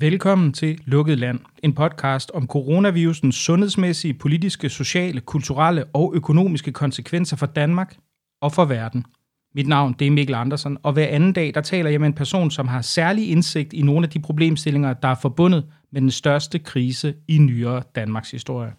Velkommen til Lukket Land, en podcast om coronavirusens sundhedsmæssige, politiske, sociale, kulturelle og økonomiske konsekvenser for Danmark og for verden. Mit navn det er Mikkel Andersen, og hver anden dag der taler jeg med en person, som har særlig indsigt i nogle af de problemstillinger, der er forbundet med den største krise i nyere Danmarks historie.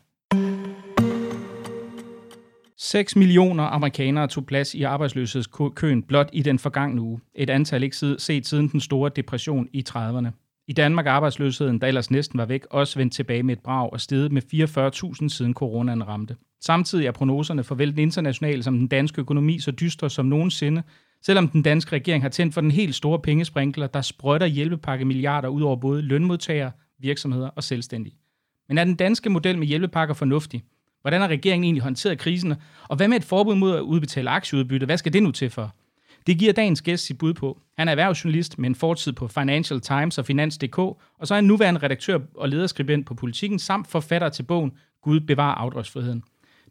6 millioner amerikanere tog plads i arbejdsløshedskøen blot i den forgangne uge. Et antal ikke set siden den store depression i 30'erne. I Danmark er arbejdsløsheden, der ellers næsten var væk, også vendt tilbage med et brag og steget med 44.000 siden coronaen ramte. Samtidig er prognoserne for vel den internationale som den danske økonomi så dystre som nogensinde, selvom den danske regering har tændt for den helt store pengesprinkler, der sprøjter hjælpepakke milliarder ud over både lønmodtagere, virksomheder og selvstændige. Men er den danske model med hjælpepakker fornuftig? Hvordan har regeringen egentlig håndteret krisen? Og hvad med et forbud mod at udbetale aktieudbytte? Hvad skal det nu til for? Det giver dagens gæst sit bud på. Han er erhvervsjournalist med en fortid på Financial Times og Finans.dk, og så er han nuværende redaktør og lederskribent på Politiken, samt forfatter til bogen Gud bevarer afdragsfriheden.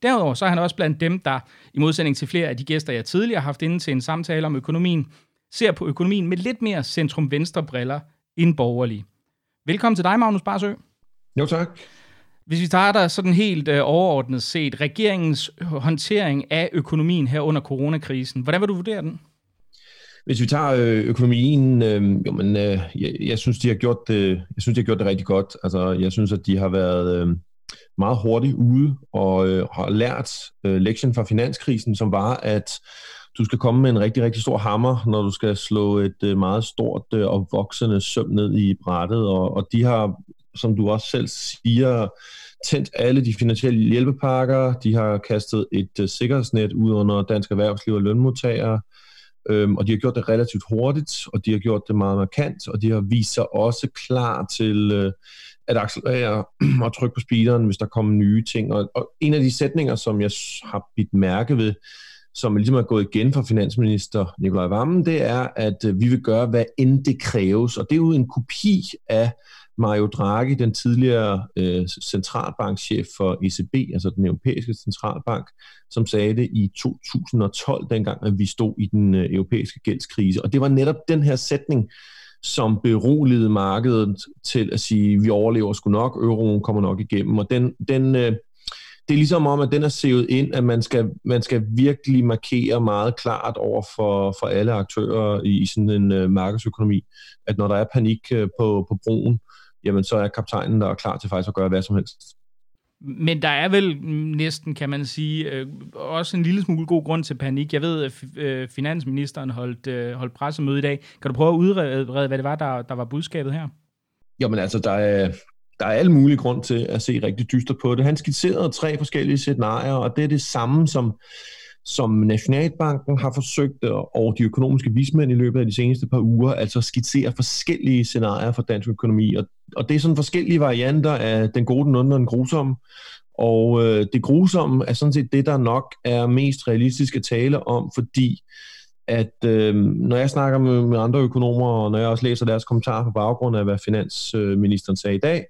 Derudover så er han også blandt dem, der, i modsætning til flere af de gæster, jeg tidligere har haft inde til en samtale om økonomien, ser på økonomien med lidt mere centrum-venstre briller end borgerlige. Velkommen til dig, Magnus Barsø. Jo, tak. Hvis vi starter sådan helt øh, overordnet set, regeringens håndtering af økonomien her under coronakrisen, hvordan vil du vurdere den? Hvis vi tager øh, økonomien, øh, jo, men, øh, jeg, jeg, synes, de har gjort det, jeg synes, de har gjort det rigtig godt. Altså, jeg synes, at de har været øh, meget hurtigt ude og øh, har lært øh, lektionen fra finanskrisen, som var, at du skal komme med en rigtig, rigtig stor hammer, når du skal slå et øh, meget stort øh, og voksende søm ned i brættet. Og, og de har, som du også selv siger, tændt alle de finansielle hjælpepakker. De har kastet et øh, sikkerhedsnet ud under dansk erhvervsliv og lønmodtagere. Øhm, og de har gjort det relativt hurtigt, og de har gjort det meget markant, og de har vist sig også klar til øh, at accelerere og trykke på speederen, hvis der kommer nye ting. Og, og en af de sætninger, som jeg har bidt mærke ved, som ligesom er gået igen fra finansminister Nikolaj Vammen, det er, at øh, vi vil gøre, hvad end det kræves. Og det er jo en kopi af Mario Draghi, den tidligere øh, centralbankchef for ECB, altså den europæiske centralbank, som sagde det i 2012, dengang at vi stod i den øh, europæiske gældskrise. Og det var netop den her sætning, som beroligede markedet til at sige, vi overlever sgu nok, euroen kommer nok igennem. Og den, den, øh, det er ligesom om, at den er sevet ind, at man skal, man skal virkelig markere meget klart over for, for alle aktører i, i sådan en øh, markedsøkonomi, at når der er panik øh, på, på broen, jamen så er kaptajnen der klar til faktisk at gøre hvad som helst. Men der er vel næsten, kan man sige, øh, også en lille smule god grund til panik. Jeg ved, at øh, finansministeren holdt, øh, holdt pressemøde i dag. Kan du prøve at udrede, hvad det var, der, der var budskabet her? Jamen altså, der er, der er alle mulige grund til at se rigtig dyster på det. Han skitserede tre forskellige scenarier, og det er det samme, som som Nationalbanken har forsøgt, og de økonomiske vismænd i løbet af de seneste par uger, altså skitsere forskellige scenarier for dansk økonomi. Og, og det er sådan forskellige varianter af den gode, den onde og den grusomme. Og øh, det grusomme er sådan set det, der nok er mest realistisk at tale om, fordi at øh, når jeg snakker med, med andre økonomer, og når jeg også læser deres kommentarer på baggrund af, hvad finansministeren sagde i dag,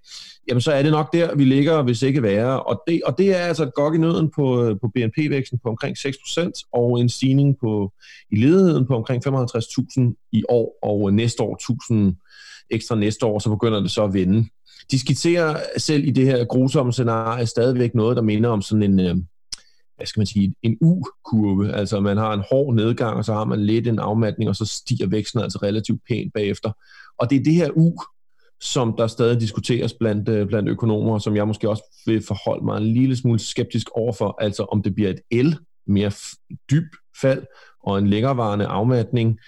jamen så er det nok der, vi ligger, hvis ikke være. Og det, og det er altså et gok i nøden på, øh, på BNP-væksten på omkring 6%, og en stigning på, i ledigheden på omkring 55.000 i år, og næste år 1000 ekstra næste år, så begynder det så at vende. De skitserer selv i det her grusomme scenarie stadigvæk noget, der minder om sådan en, øh, hvad skal man sige, en U-kurve. Altså man har en hård nedgang, og så har man lidt en afmatning, og så stiger væksten altså relativt pænt bagefter. Og det er det her U, som der stadig diskuteres blandt, øh, blandt økonomer, som jeg måske også vil forholde mig en lille smule skeptisk overfor, altså om det bliver et L, mere dyb fald og en længerevarende afmatning,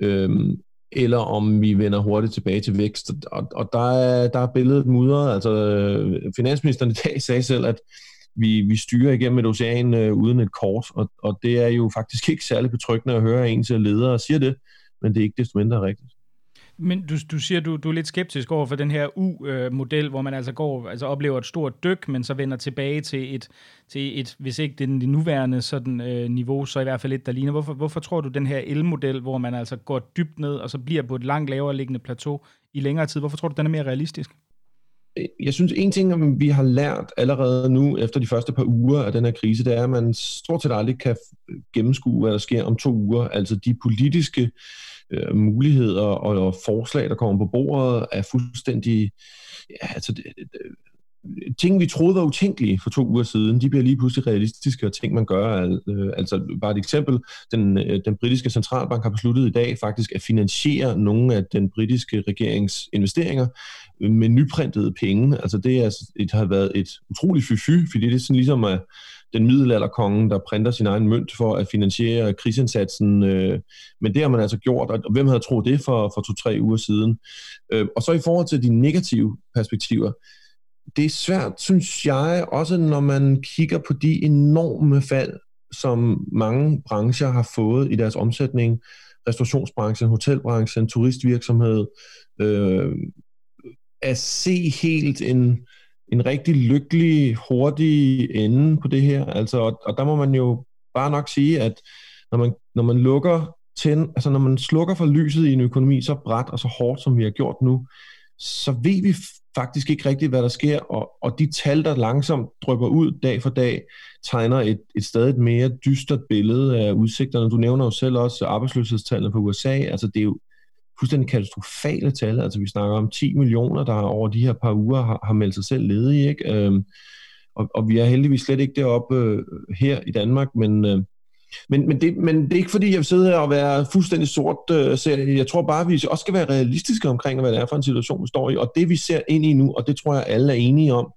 øhm, eller om vi vender hurtigt tilbage til vækst. Og, og der, er, der er billedet mudret. Altså, øh, finansministeren i dag sagde selv, at vi, vi styrer igennem et ocean øh, uden et kort, og, og det er jo faktisk ikke særlig betryggende at høre en til ledere siger det, men det er ikke desto mindre rigtigt. Men du, du siger, du, du er lidt skeptisk over for den her U-model, hvor man altså går, altså oplever et stort dyk, men så vender tilbage til et, til et hvis ikke det, det nuværende sådan, øh, niveau, så i hvert fald et, der ligner. Hvorfor, hvorfor tror du den her L-model, hvor man altså går dybt ned, og så bliver på et langt lavere liggende plateau i længere tid, hvorfor tror du, den er mere realistisk? Jeg synes, en ting, vi har lært allerede nu, efter de første par uger af den her krise, det er, at man stort set aldrig kan gennemskue, hvad der sker om to uger. Altså de politiske øh, muligheder og, og forslag, der kommer på bordet, er fuldstændig... Ja, altså, det, det, ting, vi troede var utænkelige for to uger siden, de bliver lige pludselig realistiske, og ting, man gør. Øh, altså, bare et eksempel. Den, øh, den britiske centralbank har besluttet i dag faktisk at finansiere nogle af den britiske regerings investeringer med nyprintede penge. Altså, det, er, det har været et utroligt fy fordi det er sådan ligesom at den middelalderkongen, der printer sin egen mønt for at finansiere krigsindsatsen. Øh, men det har man altså gjort, og hvem havde troet det for, for to-tre uger siden? Øh, og så i forhold til de negative perspektiver, det er svært, synes jeg, også når man kigger på de enorme fald, som mange brancher har fået i deres omsætning, restaurationsbranchen, hotelbranchen, turistvirksomhed, øh, at se helt en, en rigtig lykkelig, hurtig ende på det her. Altså, og, og der må man jo bare nok sige, at når man, når man lukker tænd, altså når man slukker for lyset i en økonomi så bræt og så hårdt, som vi har gjort nu, så ved vi faktisk ikke rigtigt, hvad der sker, og, og de tal, der langsomt drypper ud dag for dag, tegner et, et stadig mere dystert billede af udsigterne. Du nævner jo selv også arbejdsløshedstallene på USA, altså det er jo fuldstændig katastrofale tal, altså vi snakker om 10 millioner, der over de her par uger har, har meldt sig selv ledige, ikke? Øhm, og, og vi er heldigvis slet ikke deroppe øh, her i Danmark, men øh, men, men, det, men det er ikke fordi, jeg vil sidde her og være fuldstændig sort. Øh, jeg tror bare, at vi også skal være realistiske omkring, hvad det er for en situation, vi står i. Og det vi ser ind i nu, og det tror jeg alle er enige om,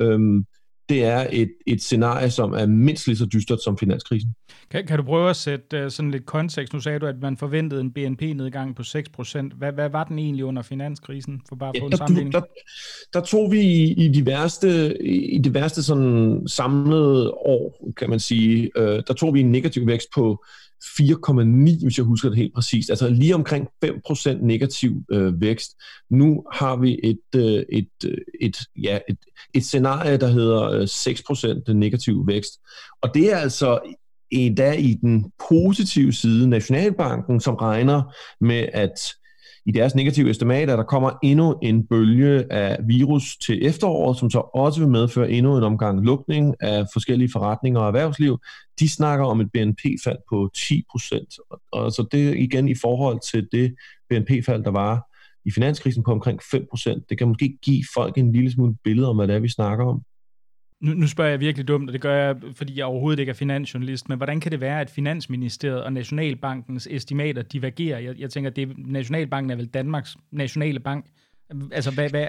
øhm, det er et, et scenarie, som er mindst lige så dystert som finanskrisen. Kan, kan du prøve at sætte uh, sådan lidt kontekst? Nu sagde du, at man forventede en BNP-nedgang på 6%. Hvad, hvad var den egentlig under finanskrisen? For bare at få ja, en sammenligning. Der, der tog vi i, i de værste, i de værste sådan samlede år, kan man sige, uh, der tog vi en negativ vækst på 4,9, hvis jeg husker det helt præcist. Altså lige omkring 5% negativ øh, vækst. Nu har vi et, øh, et, øh, et, ja, et, et scenarie, der hedder øh, 6% negativ vækst. Og det er altså endda i den positive side, Nationalbanken, som regner med, at i deres negative estimater, der kommer endnu en bølge af virus til efteråret, som så også vil medføre endnu en omgang lukning af forskellige forretninger og erhvervsliv. De snakker om et BNP-fald på 10 procent. Og så det igen i forhold til det BNP-fald, der var i finanskrisen på omkring 5 procent. Det kan måske give folk en lille smule billede om, hvad det er, vi snakker om. Nu, nu spørger jeg virkelig dumt, og det gør jeg, fordi jeg overhovedet ikke er finansjournalist, men hvordan kan det være, at Finansministeriet og Nationalbankens estimater divergerer? Jeg, jeg tænker, at Nationalbanken er vel Danmarks nationale bank. Altså, hvad, hvad?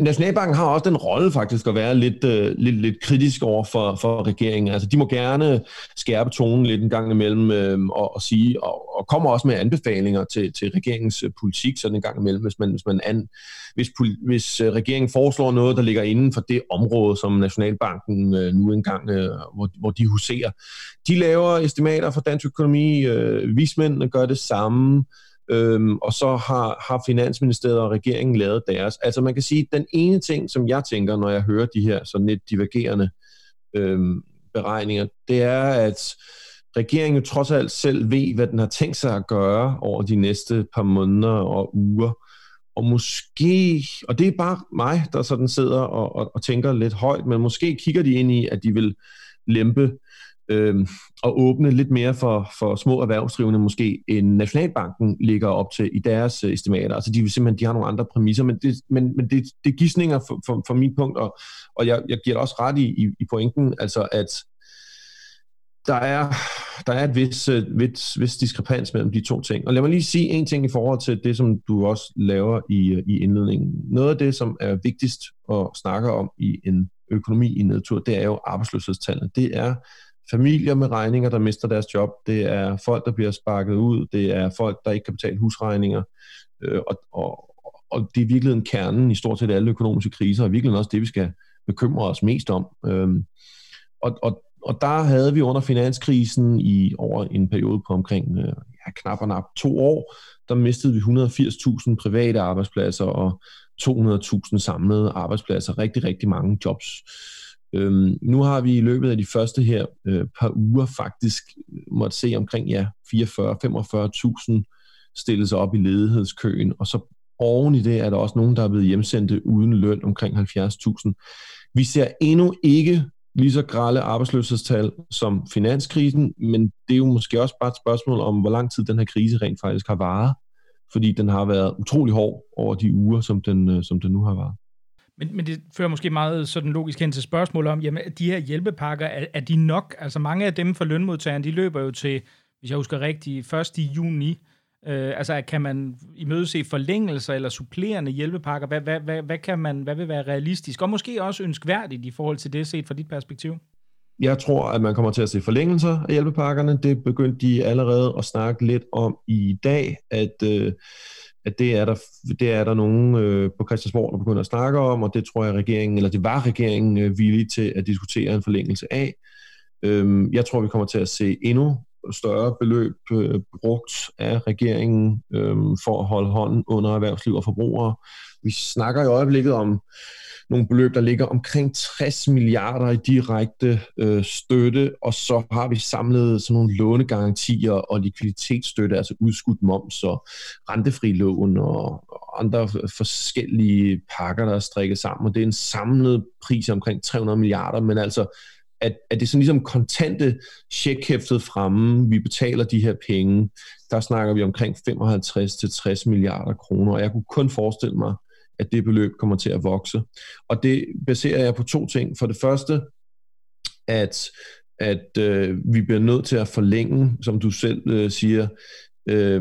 Nationalbanken har også den rolle faktisk at være lidt, uh, lidt, lidt kritisk over for, for regeringen. Altså, de må gerne skærpe tonen lidt en gang imellem uh, og, og sige, og, og kommer også med anbefalinger til, til regeringens uh, politik sådan en gang imellem, hvis man, hvis man an, hvis, hvis uh, regeringen foreslår noget, der ligger inden for det område, som Nationalbanken uh, nu engang, uh, hvor, hvor de huserer. De laver estimater for dansk økonomi, uh, vismændene gør det samme, Øhm, og så har, har Finansministeriet og regeringen lavet deres. Altså man kan sige, at den ene ting, som jeg tænker, når jeg hører de her sådan lidt divergerende øhm, beregninger, det er, at regeringen jo trods alt selv ved, hvad den har tænkt sig at gøre over de næste par måneder og uger. Og måske, og det er bare mig, der sådan sidder og, og, og tænker lidt højt, men måske kigger de ind i, at de vil lempe øh, og åbne lidt mere for, for små erhvervsdrivende måske, end Nationalbanken ligger op til i deres øh, estimater. Altså de vil simpelthen, de har nogle andre præmisser, men det, men, men det, det er gissninger for, for, for mit punkt, og, og jeg, jeg giver det også ret i, i, i pointen, altså at der er, der er et vis, øh, vis, vis diskrepans mellem de to ting. Og lad mig lige sige en ting i forhold til det, som du også laver i, øh, i indledningen. Noget af det, som er vigtigst at snakke om i en økonomi i nedtur, det er jo arbejdsløshedstallene. Det er familier med regninger, der mister deres job. Det er folk, der bliver sparket ud. Det er folk, der ikke kan betale husregninger. Øh, og, og, og det er i virkeligheden kernen i stort set alle økonomiske kriser, og i virkeligheden også det, vi skal bekymre os mest om. Øhm, og, og, og der havde vi under finanskrisen i over en periode på omkring øh, ja, knap og nap to år, der mistede vi 180.000 private arbejdspladser og 200.000 samlede arbejdspladser. Rigtig, rigtig mange jobs. Øhm, nu har vi i løbet af de første her øh, par uger faktisk øh, måtte se omkring ja, 44-45.000 stille sig op i ledighedskøen, og så oven i det er der også nogen, der er blevet hjemsendte uden løn omkring 70.000. Vi ser endnu ikke lige så grælde arbejdsløshedstal som finanskrisen, men det er jo måske også bare et spørgsmål om, hvor lang tid den her krise rent faktisk har varet, fordi den har været utrolig hård over de uger, som den, øh, som den nu har varet. Men, men det fører måske meget sådan logisk hen til spørgsmålet om, jamen de her hjælpepakker, er, er de nok? Altså mange af dem for lønmodtagerne, de løber jo til, hvis jeg husker rigtigt, 1. juni. Øh, altså kan man imødese forlængelser eller supplerende hjælpepakker? Hvad, hvad, hvad, hvad, kan man, hvad vil være realistisk? Og måske også ønskværdigt i forhold til det set fra dit perspektiv? Jeg tror, at man kommer til at se forlængelser af hjælpepakkerne. Det begyndte de allerede at snakke lidt om i dag, at øh, at det er der, det er der nogen øh, på Christiansborg, der begynder at snakke om, og det tror jeg regeringen, eller det var regeringen øh, villig til at diskutere en forlængelse af. Øhm, jeg tror, vi kommer til at se endnu større beløb øh, brugt af regeringen øh, for at holde hånden under erhvervsliv og forbrugere. Vi snakker i øjeblikket om nogle beløb, der ligger omkring 60 milliarder i direkte øh, støtte, og så har vi samlet sådan nogle lånegarantier og likviditetsstøtte, altså udskudt moms og rentefri lån og andre forskellige pakker, der er strikket sammen, og det er en samlet pris omkring 300 milliarder, men altså at, at det er sådan ligesom kontante checkhæftet fremme, vi betaler de her penge, der snakker vi omkring 55-60 milliarder kroner, og jeg kunne kun forestille mig, at det beløb kommer til at vokse. Og det baserer jeg på to ting. For det første, at, at øh, vi bliver nødt til at forlænge, som du selv øh, siger, øh,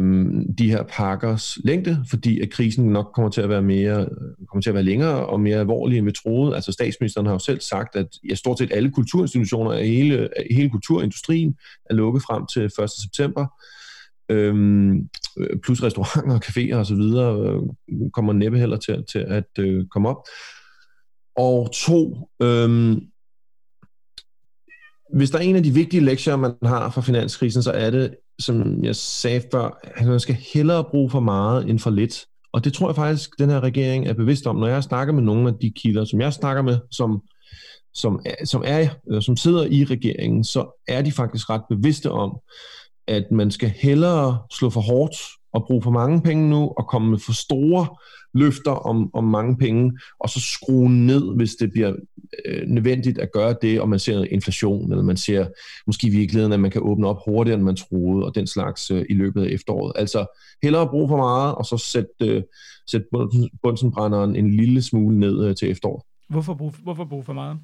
de her pakkers længde, fordi at krisen nok kommer til at være mere, kommer til at være længere og mere alvorlig, end vi troede. Altså statsministeren har jo selv sagt, at ja, stort set alle kulturinstitutioner hele, hele kulturindustrien er lukket frem til 1. september øhm, øh, plus restauranter og caféer og så videre, øh, kommer næppe heller til, til at øh, komme op. Og to, øhm, hvis der er en af de vigtige lektier, man har fra finanskrisen, så er det, som jeg sagde før, at man skal hellere bruge for meget end for lidt. Og det tror jeg faktisk, den her regering er bevidst om. Når jeg snakker med nogle af de kilder, som jeg snakker med, som, som, er, som, er, som sidder i regeringen, så er de faktisk ret bevidste om, at man skal hellere slå for hårdt og bruge for mange penge nu, og komme med for store løfter om, om mange penge, og så skrue ned, hvis det bliver øh, nødvendigt at gøre det, og man ser inflation, eller man ser måske i virkeligheden, at man kan åbne op hurtigere, end man troede, og den slags øh, i løbet af efteråret. Altså hellere bruge for meget, og så sætte, øh, sæt bundsenbrænderen en lille smule ned øh, til efteråret. Hvorfor bruge, hvorfor bruge for meget?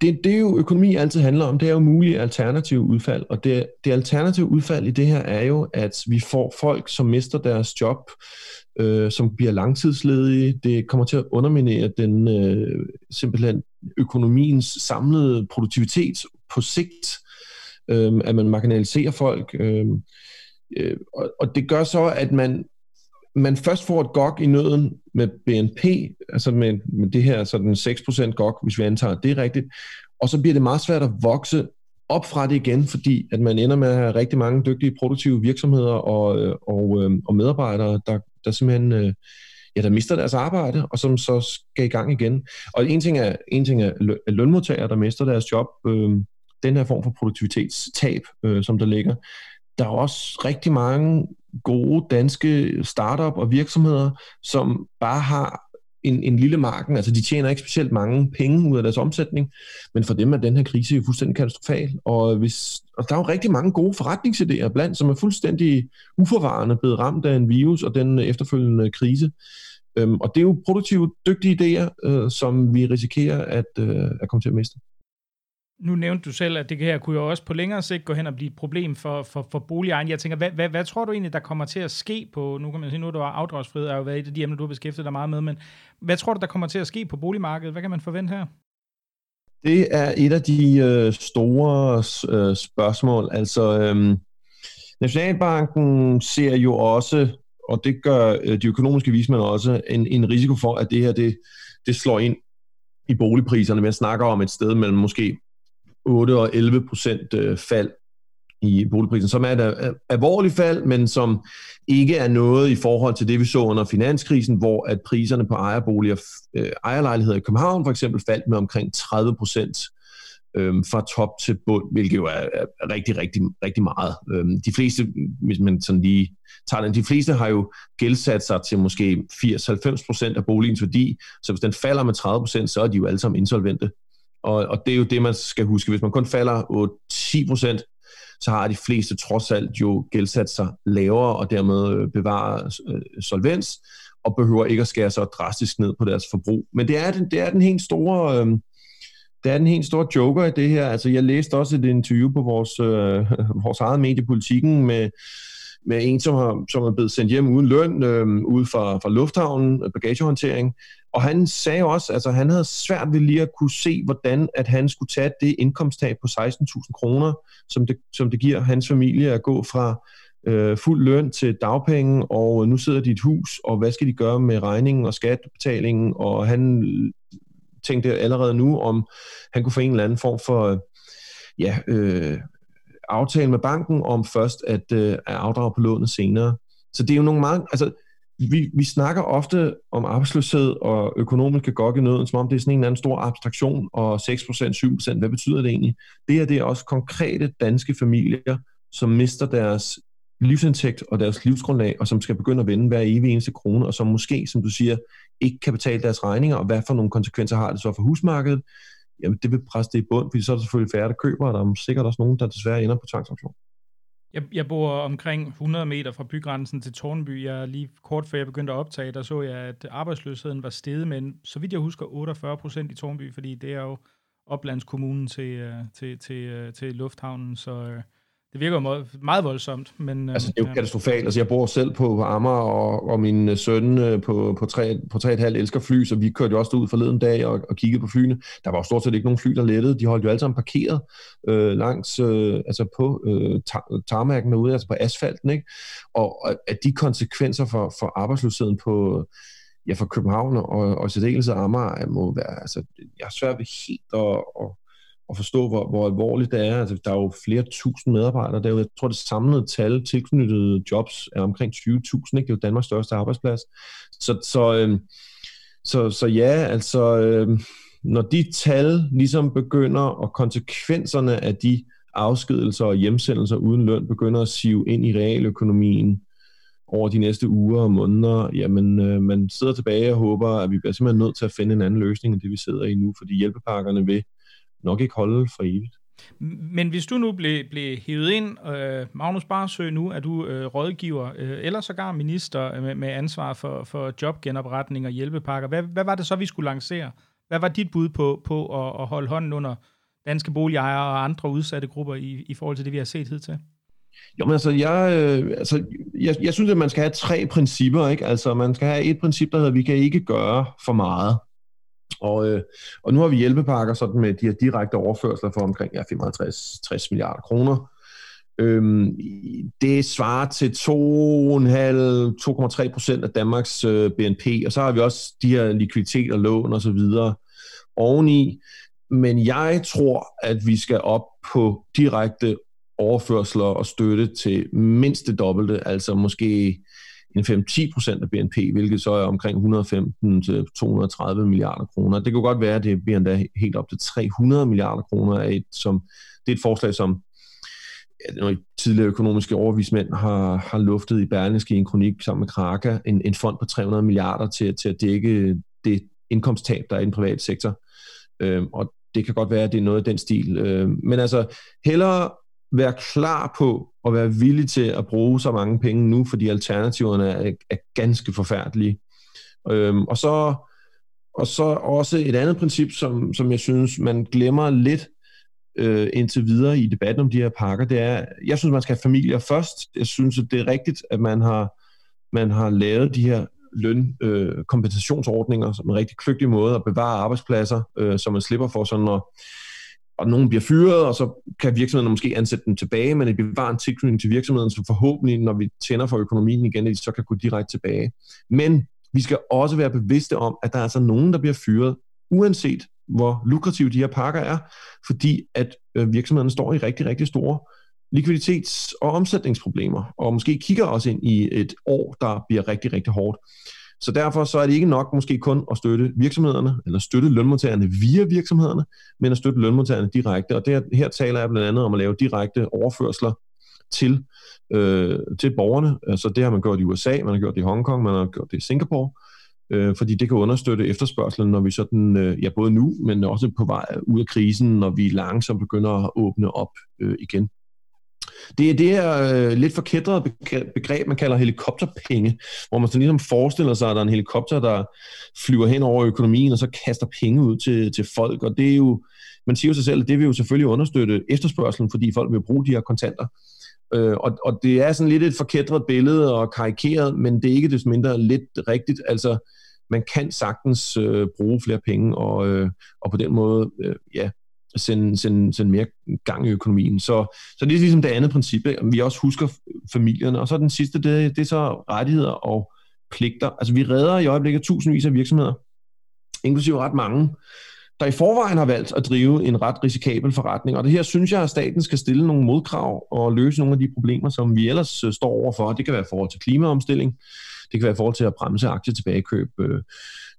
Det, det er jo økonomi altid handler om, det er jo mulige alternative udfald, og det, det alternative udfald i det her er jo, at vi får folk, som mister deres job, øh, som bliver langtidsledige. Det kommer til at underminere den øh, simpelthen økonomiens samlede produktivitet på sigt, øh, at man marginaliserer folk. Øh, øh, og, og det gør så, at man man først får et gok i nøden med BNP, altså med, med det her sådan 6% gok, hvis vi antager, at det er rigtigt, og så bliver det meget svært at vokse op fra det igen, fordi at man ender med at have rigtig mange dygtige produktive virksomheder og, øh, og, øh, og medarbejdere, der, der simpelthen øh, ja, der mister deres arbejde, og som så skal i gang igen. Og en ting er, en ting er lønmodtagere, der mister deres job, øh, den her form for produktivitetstab, øh, som der ligger. Der er også rigtig mange gode danske startup og virksomheder, som bare har en, en lille marken, altså de tjener ikke specielt mange penge ud af deres omsætning, men for dem er den her krise jo fuldstændig katastrofal, og, hvis, og der er jo rigtig mange gode forretningsidéer blandt, som er fuldstændig uforvarende blevet ramt af en virus og den efterfølgende krise. Øhm, og det er jo produktive, dygtige idéer, øh, som vi risikerer at, øh, at komme til at miste nu nævnte du selv, at det her kunne jo også på længere sigt gå hen og blive et problem for, for, for boligejerne. Jeg tænker, hvad, hvad, hvad tror du egentlig, der kommer til at ske på, nu kan man sige, nu er du afdragsfrihed, er jo været et af de emner, du har beskæftiget dig meget med, men hvad tror du, der kommer til at ske på boligmarkedet? Hvad kan man forvente her? Det er et af de øh, store øh, spørgsmål. Altså, øh, Nationalbanken ser jo også, og det gør øh, de økonomiske vismænd også, en, en risiko for, at det her det, det slår ind i boligpriserne. Man snakker om et sted mellem måske 8 og 11 procent øh, fald i boligprisen, som er et øh, alvorligt fald, men som ikke er noget i forhold til det, vi så under finanskrisen, hvor at priserne på ejerboliger, øh, ejerlejligheder i København for eksempel faldt med omkring 30 procent øhm, fra top til bund, hvilket jo er, er rigtig, rigtig, rigtig meget. Øhm, de fleste, hvis man sådan lige tager den, de fleste har jo gældsat sig til måske 80-90% af boligens værdi, så hvis den falder med 30%, så er de jo alle sammen insolvente. Og, og det er jo det, man skal huske. Hvis man kun falder 8-10%, så har de fleste trods alt jo gældsat sig lavere og dermed øh, bevarer øh, solvens og behøver ikke at skære så drastisk ned på deres forbrug. Men det er den, det er den helt store... Øh, det er den helt store joker i det her. Altså, jeg læste også et interview på vores, øh, vores eget mediepolitikken med, med en, som, har, som er blevet sendt hjem uden løn, øh, ude fra, fra lufthavnen, bagagehåndtering. Og han sagde også, altså han havde svært ved lige at kunne se, hvordan at han skulle tage det indkomsttab på 16.000 kroner, som det, som det giver hans familie at gå fra øh, fuld løn til dagpenge, og nu sidder de i et hus, og hvad skal de gøre med regningen og skattebetalingen, og han tænkte allerede nu, om han kunne få en eller anden form for ja, øh, aftale med banken om først at, øh, at afdrage på lånet senere. Så det er jo nogle meget, altså vi, vi snakker ofte om arbejdsløshed og økonomiske gok i nøden, som om det er sådan en eller anden stor abstraktion, og 6%, 7%, hvad betyder det egentlig? Det er det er også konkrete danske familier, som mister deres livsindtægt og deres livsgrundlag, og som skal begynde at vende hver evig eneste krone, og som måske, som du siger, ikke kan betale deres regninger, og hvad for nogle konsekvenser har det så for husmarkedet? Jamen, det vil presse det i bund, fordi så er der selvfølgelig færre, der køber, og der er sikkert også nogen, der desværre ender på tvangsauktion. Jeg, jeg bor omkring 100 meter fra bygrænsen til Tornby. Jeg lige kort før jeg begyndte at optage, der så jeg, at arbejdsløsheden var steget, men så vidt jeg husker 48 procent i Tornby, fordi det er jo oplandskommunen til, øh, til, til, øh, til lufthavnen, så øh, det virker meget, meget voldsomt. Men, altså, det er jo ja. katastrofalt. Altså, jeg bor selv på, Amager, og, og min øh, søn øh, på, på, tre, på 3,5 elsker fly, så vi kørte jo også ud forleden dag og, og kiggede på flyene. Der var jo stort set ikke nogen fly, der lettede. De holdt jo alle sammen parkeret øh, langs, øh, altså på øh, tar- tarmærken derude, altså på asfalten. Ikke? Og, at de konsekvenser for, for arbejdsløsheden på, ja, for København og, og særdeleshed Amager må være, altså, jeg er svært ved helt at, at at forstå, hvor, hvor alvorligt det er. Altså, der er jo flere tusind medarbejdere derude. Jeg tror, det samlede tal tilknyttede jobs er omkring 20.000. Det er jo Danmarks største arbejdsplads. Så, så, øh, så, så ja, altså, øh, når de tal ligesom begynder, og konsekvenserne af de afskedelser og hjemsendelser uden løn begynder at sive ind i realøkonomien over de næste uger og måneder, jamen øh, man sidder tilbage og håber, at vi bliver simpelthen nødt til at finde en anden løsning end det, vi sidder i nu, fordi hjælpepakkerne vil nok ikke holde for evigt. Men hvis du nu blev, blev hævet ind, øh, Magnus Barsø, nu er du øh, rådgiver, øh, eller sågar minister med, med ansvar for, for jobgenopretning og hjælpepakker. Hvad, hvad var det så, vi skulle lancere? Hvad var dit bud på, på at, at holde hånden under danske boligejere og andre udsatte grupper i, i forhold til det, vi har set hidtil? Jo, men altså, jeg, øh, altså, jeg, jeg synes, at man skal have tre principper. Ikke? Altså, man skal have et princip, der hedder, at vi kan ikke gøre for meget. Og, øh, og nu har vi hjælpepakker sådan med de her direkte overførsler for omkring ja, 55-60 milliarder kroner. Øhm, det svarer til 2,5-2,3 procent af Danmarks øh, BNP, og så har vi også de her likviditet og lån og så videre oveni. Men jeg tror, at vi skal op på direkte overførsler og støtte til mindst det dobbelte, altså måske en 5-10 procent af BNP, hvilket så er omkring 115-230 milliarder kroner. Det kan godt være, at det bliver endda helt op til 300 milliarder kroner af et, som, det er et forslag, som ja, tidligere økonomiske overvismænd har, har luftet i Berlingske i en kronik sammen med Kraka, en, en fond på 300 milliarder til, til at dække det indkomsttab, der er i den private sektor. Øhm, og det kan godt være, at det er noget af den stil. Øhm, men altså, hellere være klar på at være villig til at bruge så mange penge nu, fordi alternativerne er, er ganske forfærdelige. Øhm, og, så, og så også et andet princip, som, som jeg synes, man glemmer lidt øh, indtil videre i debatten om de her pakker, det er, jeg synes, man skal have familier først. Jeg synes, at det er rigtigt, at man har, man har lavet de her lønkompensationsordninger øh, som en rigtig kløgtig måde at bevare arbejdspladser, øh, så man slipper for sådan at og nogen bliver fyret, og så kan virksomheden måske ansætte dem tilbage, men det bevarer en tilknytning til virksomheden, så forhåbentlig, når vi tænder for økonomien igen, at de så kan gå direkte tilbage. Men vi skal også være bevidste om, at der er altså nogen, der bliver fyret, uanset hvor lukrative de her pakker er, fordi at virksomhederne virksomheden står i rigtig, rigtig store likviditets- og omsætningsproblemer, og måske kigger også ind i et år, der bliver rigtig, rigtig hårdt. Så derfor så er det ikke nok måske kun at støtte virksomhederne, eller støtte lønmodtagerne via virksomhederne, men at støtte lønmodtagerne direkte. Og det, her taler jeg blandt andet om at lave direkte overførsler til, øh, til borgerne. Altså det har man gjort i USA, man har gjort det i Hongkong, man har gjort det i Singapore, øh, fordi det kan understøtte efterspørgselen, når vi sådan, øh, ja både nu, men også på vej ud af krisen, når vi langsomt begynder at åbne op øh, igen. Det er det her øh, lidt forkædrede begreb, man kalder helikopterpenge, hvor man så ligesom forestiller sig, at der er en helikopter, der flyver hen over økonomien, og så kaster penge ud til, til folk, og det er jo, man siger jo sig selv, at det vil jo selvfølgelig understøtte efterspørgselen, fordi folk vil bruge de her kontanter. Øh, og, og det er sådan lidt et forkædret billede og karikeret, men det er ikke desto mindre lidt rigtigt. Altså, man kan sagtens øh, bruge flere penge, og, øh, og på den måde, øh, ja, sende, sende, sende mere gang i økonomien. Så, så det er ligesom det andet princip, at vi også husker familierne. Og så den sidste, det, det er så rettigheder og pligter. Altså vi redder i øjeblikket tusindvis af virksomheder, inklusive ret mange, der i forvejen har valgt at drive en ret risikabel forretning. Og det her synes jeg, at staten skal stille nogle modkrav og løse nogle af de problemer, som vi ellers øh, står overfor. Det kan være i forhold til klimaomstilling, det kan være i forhold til at bremse aktietilbagekøb, tilbagekøb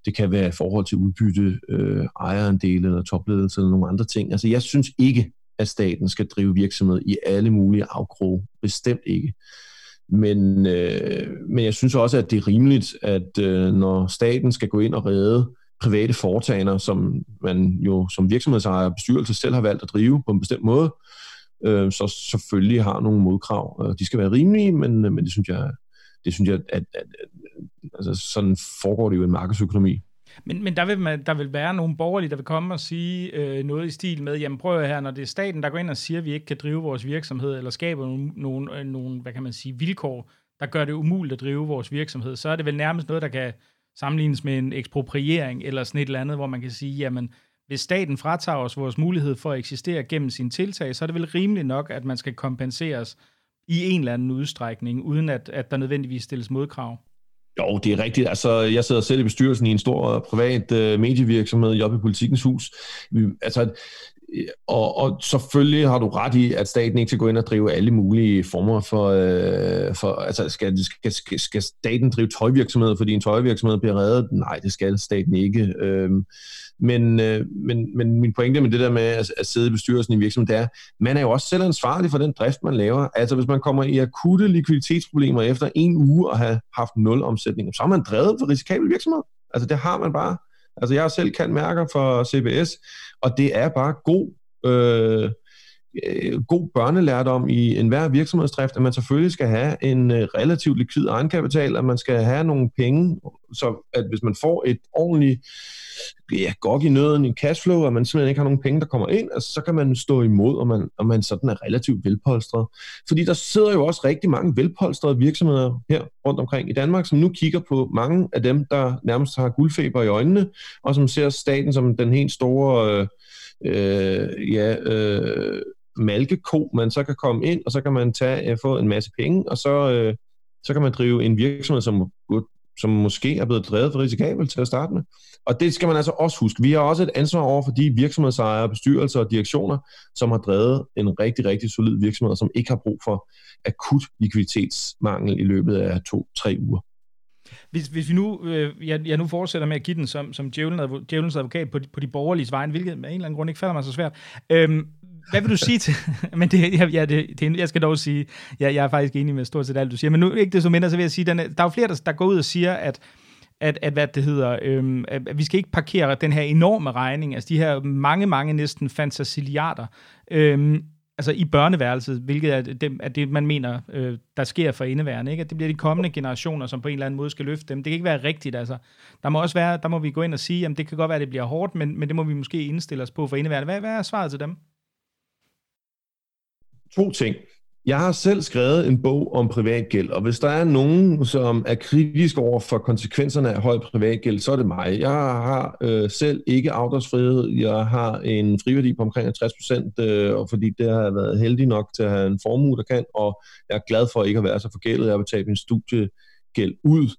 det kan være i forhold til udbytte, øh, ejerandele eller topledelse eller nogle andre ting. Altså jeg synes ikke, at staten skal drive virksomhed i alle mulige afkroge. Bestemt ikke. Men, øh, men jeg synes også, at det er rimeligt, at øh, når staten skal gå ind og redde private foretagender, som man jo som virksomhedsejer og bestyrelse selv har valgt at drive på en bestemt måde, øh, så selvfølgelig har nogle modkrav. Øh, de skal være rimelige, men, øh, men det synes jeg, det synes jeg at, at, at, altså sådan foregår det jo i en markedsøkonomi. Men, men der, vil man, der vil være nogle borgerlige, der vil komme og sige øh, noget i stil med, jamen prøv her, når det er staten, der går ind og siger, at vi ikke kan drive vores virksomhed, eller skaber nogle, nogle, øh, nogle hvad kan man sige, vilkår, der gør det umuligt at drive vores virksomhed, så er det vel nærmest noget, der kan sammenlignes med en ekspropriering, eller sådan et eller andet, hvor man kan sige, jamen hvis staten fratager os vores mulighed for at eksistere gennem sine tiltag, så er det vel rimeligt nok, at man skal kompenseres i en eller anden udstrækning, uden at, at der nødvendigvis stilles modkrav. Jo, det er rigtigt. Altså, jeg sidder selv i bestyrelsen i en stor privat øh, medievirksomhed, job i Politikens Hus. Vi, altså, og, og selvfølgelig har du ret i, at staten ikke skal gå ind og drive alle mulige former for... Øh, for altså, skal, skal, skal, skal staten drive tøjvirksomhed, fordi en tøjvirksomhed bliver reddet? Nej, det skal staten ikke. Øh, men, øh, men, men min pointe med det der med at, at sidde i bestyrelsen i virksomheden, det er, man er jo også selv ansvarlig for den drift, man laver. Altså hvis man kommer i akutte likviditetsproblemer efter en uge og har haft nul omsætning, så har man drevet for risikabel virksomhed. Altså det har man bare. Altså jeg har selv kan mærker for CBS, og det er bare god, øh, øh, god børnelærdom i enhver virksomhedsdrift, at man selvfølgelig skal have en øh, relativt likvid egenkapital, at man skal have nogle penge, så at hvis man får et ordentligt ja, gok i nøden, i cashflow, og man simpelthen ikke har nogen penge, der kommer ind, og så kan man stå imod, og man, og man sådan er relativt velpolstret. Fordi der sidder jo også rigtig mange velpolstrede virksomheder her rundt omkring i Danmark, som nu kigger på mange af dem, der nærmest har guldfeber i øjnene, og som ser staten som den helt store øh, øh, ja, øh, malkeko, man så kan komme ind, og så kan man tage, øh, få en masse penge, og så, øh, så kan man drive en virksomhed, som, som måske er blevet drevet for risikabelt til at starte med. Og det skal man altså også huske. Vi har også et ansvar over for de virksomhedsejere, bestyrelser og direktioner, som har drevet en rigtig, rigtig solid virksomhed, som ikke har brug for akut likviditetsmangel i løbet af to-tre uger. Hvis, hvis vi nu, øh, jeg, jeg nu fortsætter med at give den som, som djævelens advokat på de, på de borgerlige vejen, hvilket af en eller anden grund ikke falder mig så svært. Øhm, hvad vil du sige til... men det, ja, ja, det, det, jeg skal dog sige, ja, jeg er faktisk enig med stort set alt, du siger, men nu ikke det så mindre, så vil jeg sige, den, der er jo flere, der, der går ud og siger, at at, at, hvad det hedder, øhm, at vi skal ikke parkere den her enorme regning, altså de her mange, mange næsten fantasiliarder, øhm, altså i børneværelset, hvilket er det, er det man mener, øh, der sker for indeværende, ikke? at det bliver de kommende generationer, som på en eller anden måde skal løfte dem. Det kan ikke være rigtigt, altså. Der må også være, der må vi gå ind og sige, at det kan godt være, at det bliver hårdt, men, men det må vi måske indstille os på for indeværende. Hvad, hvad er svaret til dem? To ting. Jeg har selv skrevet en bog om privatgæld, og hvis der er nogen, som er kritisk over for konsekvenserne af høj privatgæld, så er det mig. Jeg har øh, selv ikke afdragsfrihed. Jeg har en friværdi på omkring 60 procent, øh, fordi det har været heldig nok til at have en formue, der kan, og jeg er glad for ikke at være så forgældet. Jeg har betalt min studiegæld ud.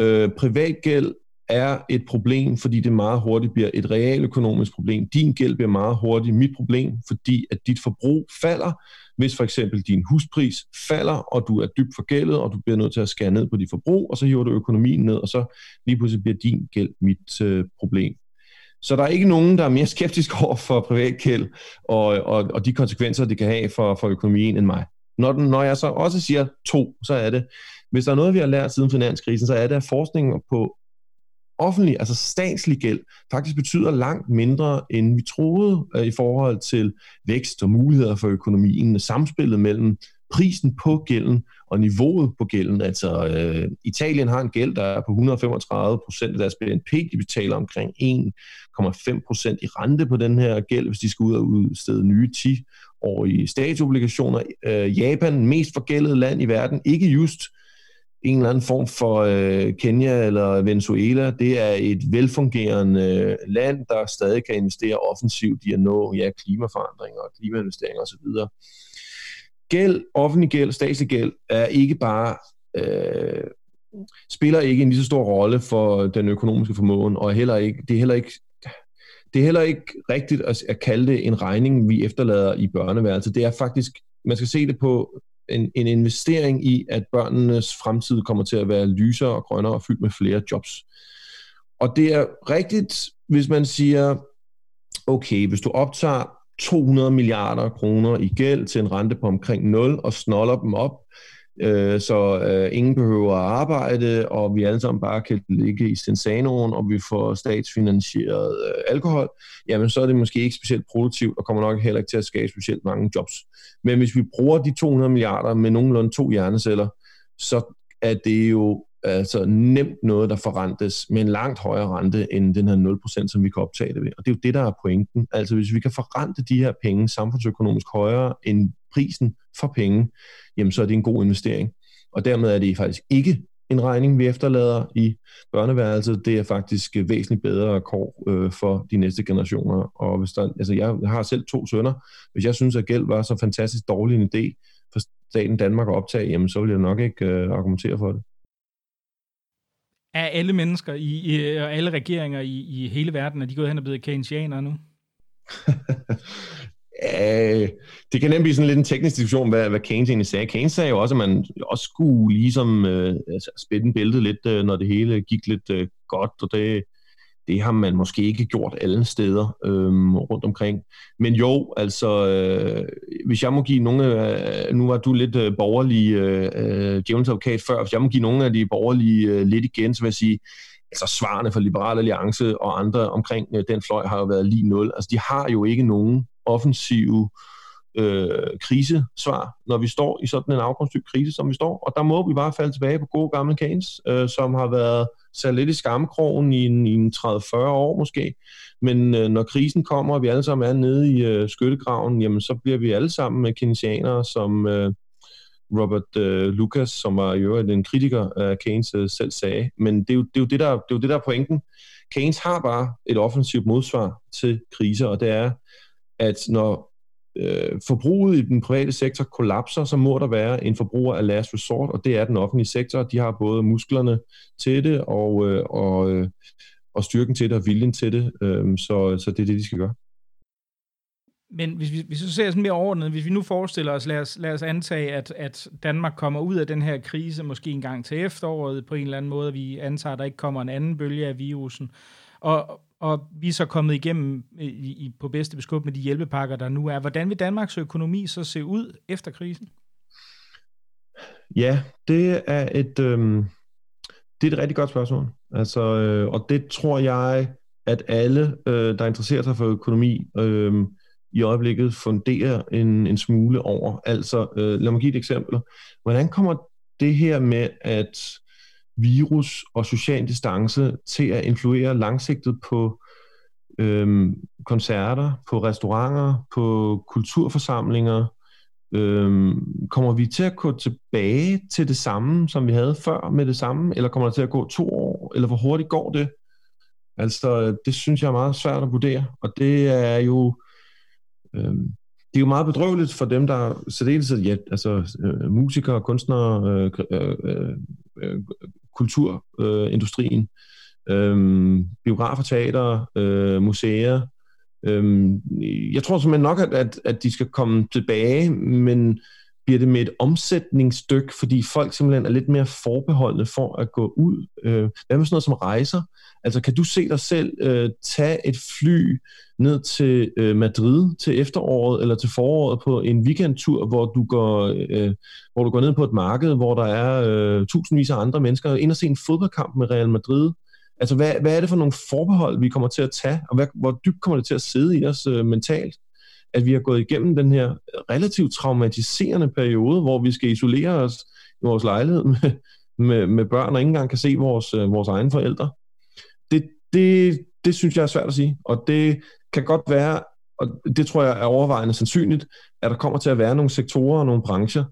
Øh, privatgæld er et problem, fordi det meget hurtigt bliver et realøkonomisk problem. Din gæld bliver meget hurtigt mit problem, fordi at dit forbrug falder, hvis for eksempel din huspris falder, og du er dybt forgældet, og du bliver nødt til at skære ned på dit forbrug, og så hiver du økonomien ned, og så lige pludselig bliver din gæld mit øh, problem. Så der er ikke nogen, der er mere skeptisk over for privatgæld og, og, og de konsekvenser, det kan have for, for økonomien end mig. Når, den, når jeg så også siger to, så er det, hvis der er noget, vi har lært siden finanskrisen, så er det, at forskningen på offentlig, altså statslig gæld, faktisk betyder langt mindre, end vi troede øh, i forhold til vækst og muligheder for økonomien. Samspillet mellem prisen på gælden og niveauet på gælden. Altså, øh, Italien har en gæld, der er på 135 procent af deres BNP. De betaler omkring 1,5 procent i rente på den her gæld, hvis de skal ud og udstede nye 10 år i statsobligationer. Øh, Japan, mest forgældet land i verden, ikke just en eller anden form for øh, Kenya eller Venezuela. Det er et velfungerende øh, land, der stadig kan investere offensivt i at nå ja, klimaforandringer og klimainvesteringer osv. Gæld, offentlig gæld, statslig gæld er ikke bare øh, spiller ikke en lige så stor rolle for den økonomiske formåen, og heller ikke, det er heller ikke det er heller ikke rigtigt at, at kalde det en regning, vi efterlader i børneværelset. Det er faktisk, man skal se det på en, en investering i, at børnenes fremtid kommer til at være lysere og grønnere og fyldt med flere jobs. Og det er rigtigt, hvis man siger, okay, hvis du optager 200 milliarder kroner i gæld til en rente på omkring 0 og snoller dem op, øh, så øh, ingen behøver at arbejde, og vi alle sammen bare kan ligge i Sensanoen, og vi får statsfinansieret øh, alkohol, jamen så er det måske ikke specielt produktivt, og kommer nok heller ikke til at skabe specielt mange jobs. Men hvis vi bruger de 200 milliarder med nogenlunde to hjerneceller, så er det jo altså nemt noget, der forrentes med en langt højere rente end den her 0%, som vi kan optage det ved. Og det er jo det, der er pointen. Altså hvis vi kan forrente de her penge samfundsøkonomisk højere end prisen for penge, jamen så er det en god investering. Og dermed er det faktisk ikke en regning, vi efterlader i børneværelset. Det er faktisk væsentligt bedre kår øh, for de næste generationer. Og hvis der, altså jeg har selv to sønner. Hvis jeg synes, at gæld var så fantastisk dårlig en idé for staten Danmark at optage, jamen så vil jeg nok ikke øh, argumentere for det. Er alle mennesker i, i, og alle regeringer i, i hele verden, er de gået hen og blevet keynesianere nu? Æh, det kan nemt blive sådan lidt en teknisk diskussion, hvad, hvad Keynes egentlig sagde. Keynes sagde jo også, at man også skulle ligesom øh, altså, spænde bæltet lidt, øh, når det hele gik lidt øh, godt, og det, det har man måske ikke gjort alle steder øh, rundt omkring. Men jo, altså, øh, hvis jeg må give nogle, af, nu var du lidt øh, borgerlig øh, øh advokat før, hvis jeg må give nogle af de borgerlige øh, lidt igen, så vil jeg sige, altså svarene for Liberal Alliance og andre omkring øh, den fløj har jo været lige nul. Altså de har jo ikke nogen offensive øh, krisesvar, når vi står i sådan en afgrundsdyb krise, som vi står. Og der må vi bare falde tilbage på gode gamle Keynes, øh, som har været sat lidt i skamkrogen i en, i en 30-40 år måske. Men øh, når krisen kommer, og vi alle sammen er nede i øh, skyttegraven, jamen så bliver vi alle sammen med keynesianere, som øh, Robert øh, Lucas, som var i øvrigt en kritiker af Keynes, øh, selv sagde. Men det er, jo, det, er jo det, der, det er jo det, der er pointen. Keynes har bare et offensivt modsvar til kriser, og det er, at når øh, forbruget i den private sektor kollapser, så må der være en forbruger af last resort, og det er den offentlige sektor. De har både musklerne til det og, øh, og, øh, og styrken til det og viljen til det, øh, så, så det er det, de skal gøre. Men hvis vi, hvis vi ser sådan mere overordnet, hvis vi nu forestiller os, lad os, lad os antage, at, at Danmark kommer ud af den her krise måske en gang til efteråret på en eller anden måde, vi antager, at der ikke kommer en anden bølge af virusen, og, og vi er så kommet igennem øh, i, i, på bedste beskub med de hjælpepakker, der nu er. Hvordan vil Danmarks økonomi så se ud efter krisen? Ja, det er et, øh, det er et rigtig godt spørgsmål. Altså, øh, og det tror jeg, at alle, øh, der interesserer sig for økonomi, øh, i øjeblikket funderer en, en smule over. Altså, øh, lad mig give et eksempel. Hvordan kommer det her med, at virus og social distance til at influere langsigtet på øhm, koncerter, på restauranter, på kulturforsamlinger? Øhm, kommer vi til at gå tilbage til det samme, som vi havde før med det samme, eller kommer det til at gå to år, eller hvor hurtigt går det? Altså, det synes jeg er meget svært at vurdere, og det er jo øhm, det er jo meget bedrøveligt for dem, der særdeles ja, altså øh, musikere, kunstnere, øh, øh, øh, kulturindustrien, øhm, biografer, teater, øh, museer. Øhm, jeg tror simpelthen nok, at, at, at de skal komme tilbage, men bliver det med et omsætningsstykke, fordi folk simpelthen er lidt mere forbeholdende for at gå ud. Øh, hvad med sådan noget som rejser? Altså, kan du se dig selv øh, tage et fly ned til øh, Madrid til efteråret eller til foråret på en weekendtur, hvor du går, øh, hvor du går ned på et marked, hvor der er øh, tusindvis af andre mennesker, ind og se en fodboldkamp med Real Madrid? Altså, hvad, hvad er det for nogle forbehold, vi kommer til at tage, og hvad, hvor dybt kommer det til at sidde i os øh, mentalt? At vi har gået igennem den her relativt traumatiserende periode, hvor vi skal isolere os i vores lejlighed med, med, med børn, og ikke engang kan se vores, øh, vores egne forældre. Det, det, det synes jeg er svært at sige, og det kan godt være, og det tror jeg er overvejende sandsynligt, at der kommer til at være nogle sektorer og nogle brancher,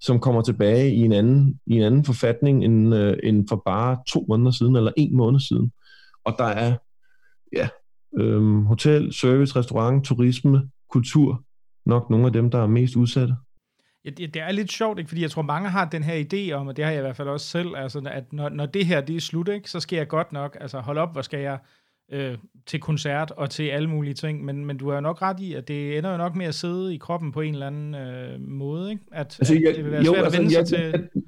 som kommer tilbage i en anden, i en anden forfatning end, øh, end for bare to måneder siden, eller en måned siden. Og der er ja, øh, hotel, service, restaurant, turisme, kultur nok nogle af dem, der er mest udsatte. Ja, det, det er lidt sjovt, ikke? fordi jeg tror, mange har den her idé om, og det har jeg i hvert fald også selv, altså, at når, når det her det er slut, ikke, så skal jeg godt nok, altså hold op, hvor skal jeg øh, til koncert og til alle mulige ting, men, men du har jo nok ret i, at det ender jo nok med at sidde i kroppen på en eller anden øh, måde, ikke? At, altså, jeg, at det vil være svært jo, altså, at vende jeg, sig til... Jeg,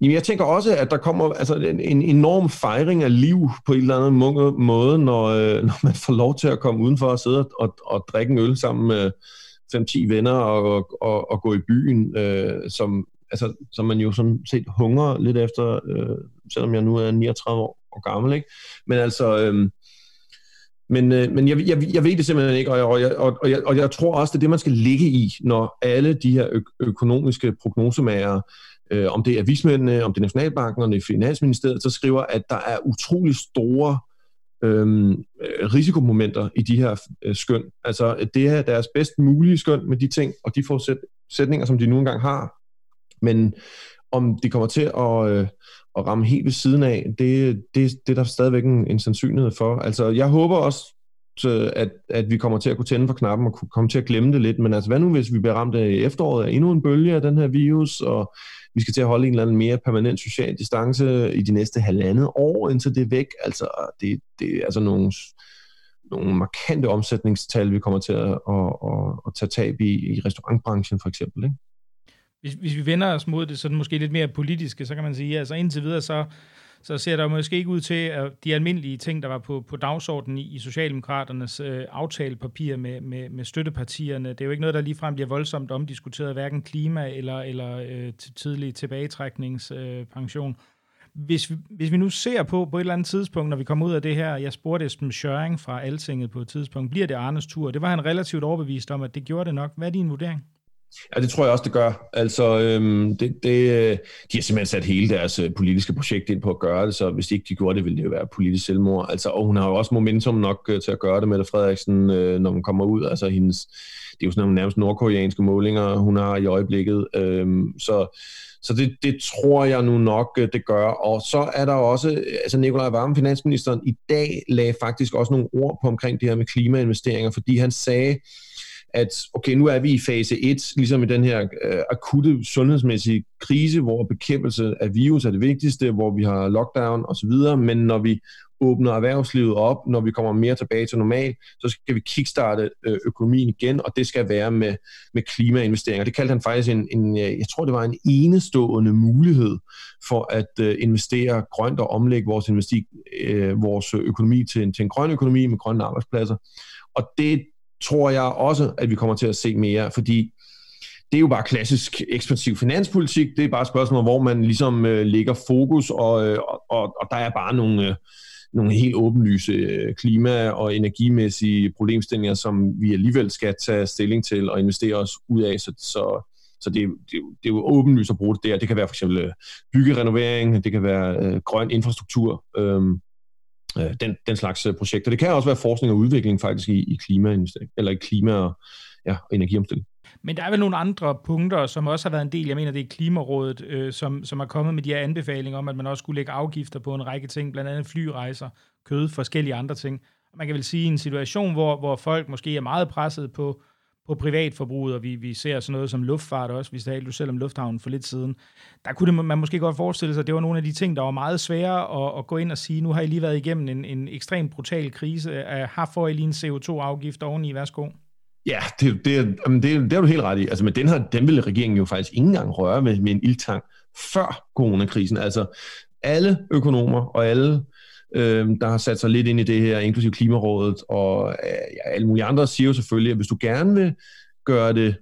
Jamen, jeg tænker også, at der kommer altså, en, en enorm fejring af liv på en eller anden måde, når, øh, når man får lov til at komme udenfor og sidde og, og drikke en øl sammen med 5-10 venner og, og, og gå i byen, øh, som, altså, som man jo sådan set hunger lidt efter, øh, selvom jeg nu er 39 år, år gammel. Ikke? Men altså... Øh, men, øh, men jeg, jeg, jeg ved det simpelthen ikke, og jeg, og, jeg, og, jeg, og jeg tror også, det er det, man skal ligge i, når alle de her ø- økonomiske prognosemager øh, om det er vismændene, om det er Nationalbanken, om det er Finansministeriet, så skriver, at der er utrolig store øhm, øh, risikomomenter i de her øh, skøn. Altså, det er deres bedst mulige skøn med de ting og de forudsætninger, som de nu engang har. Men om de kommer til at, øh, at ramme helt ved siden af, det, det, det er der stadigvæk en, en sandsynlighed for. Altså, jeg håber også, at, at vi kommer til at kunne tænde for knappen og kunne komme til at glemme det lidt. Men altså, hvad nu, hvis vi bliver ramt af efteråret af endnu en bølge af den her virus, og vi skal til at holde en eller anden mere permanent social distance i de næste halvandet år, indtil det er væk. Altså, det, det er altså nogle, nogle markante omsætningstal, vi kommer til at, at, at, at tage tab i, i restaurantbranchen for eksempel. Ikke? Hvis, hvis vi vender os mod det sådan måske lidt mere politiske, så kan man sige, altså indtil videre så så ser der måske ikke ud til, at de almindelige ting, der var på, på dagsordenen i, i Socialdemokraternes øh, aftalepapir med, med, med støttepartierne, det er jo ikke noget, der ligefrem bliver voldsomt omdiskuteret, hverken klima eller, eller øh, tidlig tilbagetrækningspension. Øh, hvis vi, hvis vi nu ser på på et eller andet tidspunkt, når vi kommer ud af det her, jeg spurgte Esben Schøring fra Altinget på et tidspunkt, bliver det Arnes tur? Det var han relativt overbevist om, at det gjorde det nok. Hvad er din vurdering? Ja, det tror jeg også, det gør. Altså, øhm, det, det, øh, de har simpelthen sat hele deres øh, politiske projekt ind på at gøre det, så hvis ikke de gjorde det, ville det jo være politisk selvmord. Altså, og hun har jo også momentum nok øh, til at gøre det, med Frederiksen, øh, når hun kommer ud. Altså, hendes, det er jo sådan nogle nærmest nordkoreanske målinger, hun har i øjeblikket. Øhm, så så det, det tror jeg nu nok, det gør. Og så er der også, altså Nikolaj Varme, finansministeren, i dag lagde faktisk også nogle ord på omkring det her med klimainvesteringer, fordi han sagde, at okay, nu er vi i fase 1, ligesom i den her øh, akutte sundhedsmæssige krise, hvor bekæmpelse af virus er det vigtigste, hvor vi har lockdown osv., men når vi åbner erhvervslivet op, når vi kommer mere tilbage til normal, så skal vi kickstarte øh, økonomien igen, og det skal være med, med klimainvesteringer. Det kaldte han faktisk en, en, øh, jeg tror det var en enestående mulighed for at øh, investere grønt og omlægge vores, investi, øh, vores økonomi til en, til en grøn økonomi med grønne arbejdspladser. Og det, tror jeg også, at vi kommer til at se mere, fordi det er jo bare klassisk ekspansiv finanspolitik. Det er bare et spørgsmål, hvor man ligesom øh, lægger fokus, og, øh, og, og der er bare nogle, øh, nogle helt åbenlyse øh, klima- og energimæssige problemstillinger, som vi alligevel skal tage stilling til og investere os ud af. Så, så, så det, det, det er jo åbenlyst at bruge det der. Det kan være for eksempel øh, byggerenovering, det kan være øh, grøn infrastruktur. Øh, øh, den, den slags øh, projekter. Det kan også være forskning og udvikling faktisk i, i klima eller i klima og, ja, og energiomstilling. Men der er vel nogle andre punkter, som også har været en del, jeg mener det er Klimarådet, øh, som, som er kommet med de her anbefalinger om, at man også skulle lægge afgifter på en række ting, blandt andet flyrejser, kød, forskellige andre ting. Man kan vel sige, i en situation, hvor, hvor folk måske er meget presset på, på privatforbruget, og vi, vi ser sådan noget som luftfart også. Vi talte jo selv om lufthavnen for lidt siden. Der kunne det, man måske godt forestille sig, at det var nogle af de ting, der var meget svære at, at gå ind og sige, nu har I lige været igennem en, en ekstrem brutal krise. Har får I lige en CO2-afgift oveni? Værsgo. Ja, det, det, det, det er du helt ret i. Altså, men den, her, den ville regeringen jo faktisk ikke engang røre med, med en ildtang før coronakrisen. Altså, alle økonomer og alle, øh, der har sat sig lidt ind i det her, inklusive Klimarådet og øh, ja, alle mulige andre, siger jo selvfølgelig, at hvis du gerne vil gøre det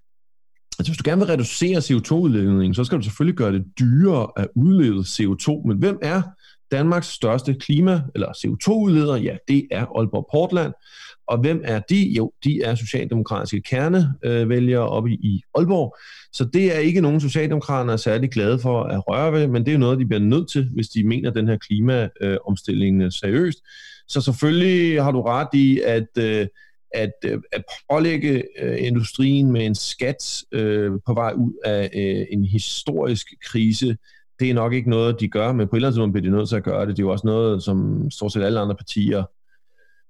Altså, hvis du gerne vil reducere CO2-udledningen, så skal du selvfølgelig gøre det dyrere at udlede CO2. Men hvem er Danmarks største klima- eller CO2-udleder? Ja, det er Aalborg Portland. Og hvem er de? Jo, de er socialdemokratiske kernevælgere oppe i, Aalborg. Så det er ikke nogen socialdemokrater er særlig glade for at røre ved, men det er noget, de bliver nødt til, hvis de mener den her klimaomstilling øh, seriøst. Så selvfølgelig har du ret i, at, øh, at, øh, at pålægge øh, industrien med en skat øh, på vej ud af øh, en historisk krise, det er nok ikke noget, de gør, men på et eller andet tidspunkt bliver de nødt til at gøre det. Det er jo også noget, som stort set alle andre partier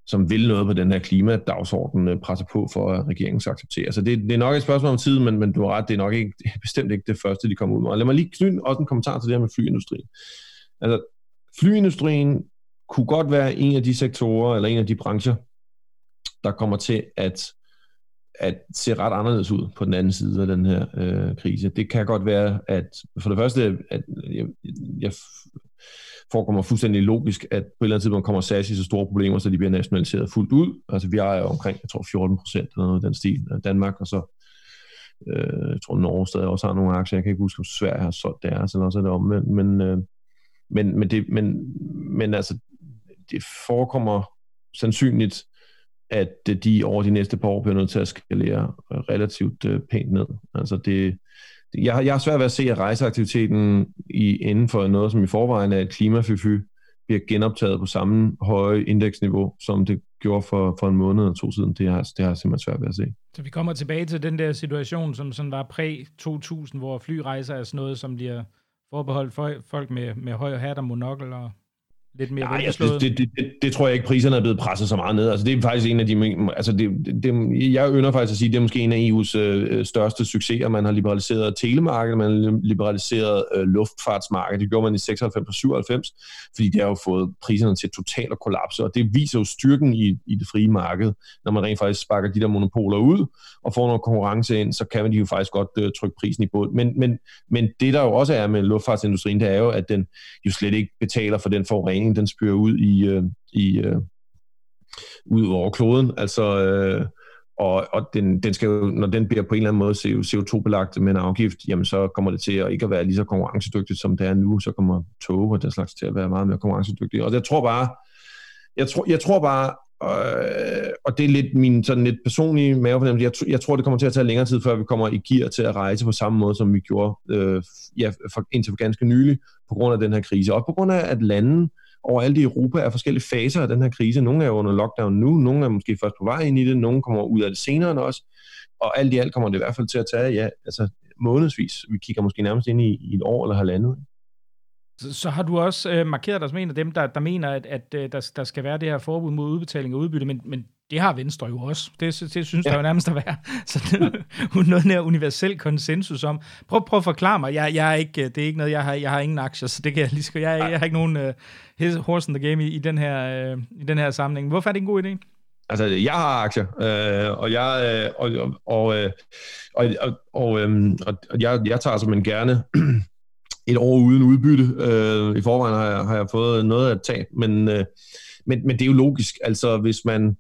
som vil noget på den her klimadagsorden, øh, presser på for, at regeringen skal acceptere. Så det, det er nok et spørgsmål om tid, men, men du har ret, det er nok ikke, det er bestemt ikke det første, de kommer ud med. Og lad mig lige knytte også en kommentar til det her med flyindustrien. Altså, flyindustrien kunne godt være en af de sektorer, eller en af de brancher, der kommer til at, at se ret anderledes ud på den anden side af den her øh, krise. Det kan godt være, at for det første, at jeg, jeg forekommer fuldstændig logisk, at på et eller andet tidspunkt kommer SAS i så store problemer, så de bliver nationaliseret fuldt ud. Altså vi ejer omkring, jeg tror 14 procent eller noget af den stil af Danmark, og så øh, jeg tror Norge stadig også har nogle aktier. Jeg kan ikke huske, om Sverige har solgt deres, eller også er det omvendt. Men, øh, men, men, det, men, men altså, det forekommer sandsynligt, at de over de næste par år bliver nødt til at skalere relativt øh, pænt ned. Altså det, jeg, jeg har svært ved at se, at rejseaktiviteten i, inden for noget, som i forvejen er et klimafyfy, bliver genoptaget på samme høje indeksniveau, som det gjorde for, for en måned eller to siden. Det har, det har jeg simpelthen svært ved at se. Så vi kommer tilbage til den der situation, som sådan var præ-2000, hvor flyrejser er sådan noget, som bliver forbeholdt for folk med, med høj hat og monokkel og lidt mere Nej, altså, det, det, det, det, tror jeg ikke, priserne er blevet presset så meget ned. Altså, det er faktisk en af de... Altså, det, det, jeg ønsker faktisk at sige, det er måske en af EU's øh, største succeser. Man har liberaliseret telemarkedet, man har liberaliseret øh, luftfartsmarkedet. Det gjorde man i 96 og 97, fordi det har jo fået priserne til totalt at kollapse, og det viser jo styrken i, i det frie marked. Når man rent faktisk sparker de der monopoler ud og får noget konkurrence ind, så kan man de jo faktisk godt øh, trykke prisen i bund. Men, men, men det, der jo også er med luftfartsindustrien, det er jo, at den jo slet ikke betaler for den forurening, forurening, den spyrer ud i, øh, i øh, ud over kloden. Altså, øh, og, og den, den skal jo, når den bliver på en eller anden måde CO2-belagt med en afgift, jamen så kommer det til at ikke at være lige så konkurrencedygtigt, som det er nu. Så kommer tog og den slags til at være meget mere konkurrencedygtigt. Og jeg tror bare, jeg tror, jeg tror bare, øh, og det er lidt min sådan lidt personlige mavefornemmelse, jeg, jeg tror, det kommer til at tage længere tid, før vi kommer i gear til at rejse på samme måde, som vi gjorde øh, ja, for, indtil for ganske nylig, på grund af den her krise. Og på grund af, at landene overalt i Europa er forskellige faser af den her krise. Nogle er under lockdown nu, nogle er måske først på vej ind i det, nogle kommer ud af det senere end også. Og alt i alt kommer det i hvert fald til at tage, ja, altså månedsvis. Vi kigger måske nærmest ind i, i et år eller halvandet. Så, så har du også øh, markeret dig som en af dem, der, der mener, at, at øh, der, der skal være det her forbud mod udbetaling og udbytte, men, men det har Venstre jo også. Det, det synes ja. der jo nærmest at være. Så det er noget nær universel konsensus om. Prøv, prøv at forklare mig. Jeg, jeg er ikke, det er ikke noget, jeg har, jeg har ingen aktier, så det kan jeg lige skal. Jeg, jeg har ikke nogen uh, horse in the game i, i, den her, uh, i den her sammenhæng. Hvorfor er det en god idé? Altså, jeg har aktier, øh, og jeg øh, og, og, øh, og, og, og, øh, og jeg, jeg tager som en gerne et år uden udbytte. Øh, I forvejen har jeg, har jeg fået noget at tage, men, øh, men, men det er jo logisk. Altså, hvis man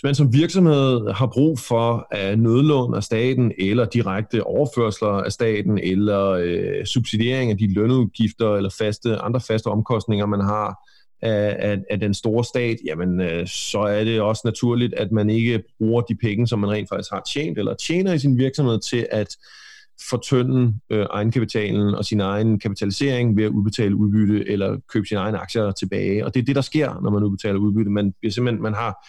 hvis man som virksomhed har brug for at nødlån af staten, eller direkte overførsler af staten, eller øh, subsidiering af de lønudgifter, eller faste, andre faste omkostninger, man har af, af, af den store stat, jamen øh, så er det også naturligt, at man ikke bruger de penge, som man rent faktisk har tjent, eller tjener i sin virksomhed til at fortynde øh, egenkapitalen og sin egen kapitalisering ved at udbetale udbytte eller købe sine egne aktier tilbage. Og det er det, der sker, når man udbetaler udbytte. Man, simpelthen, man har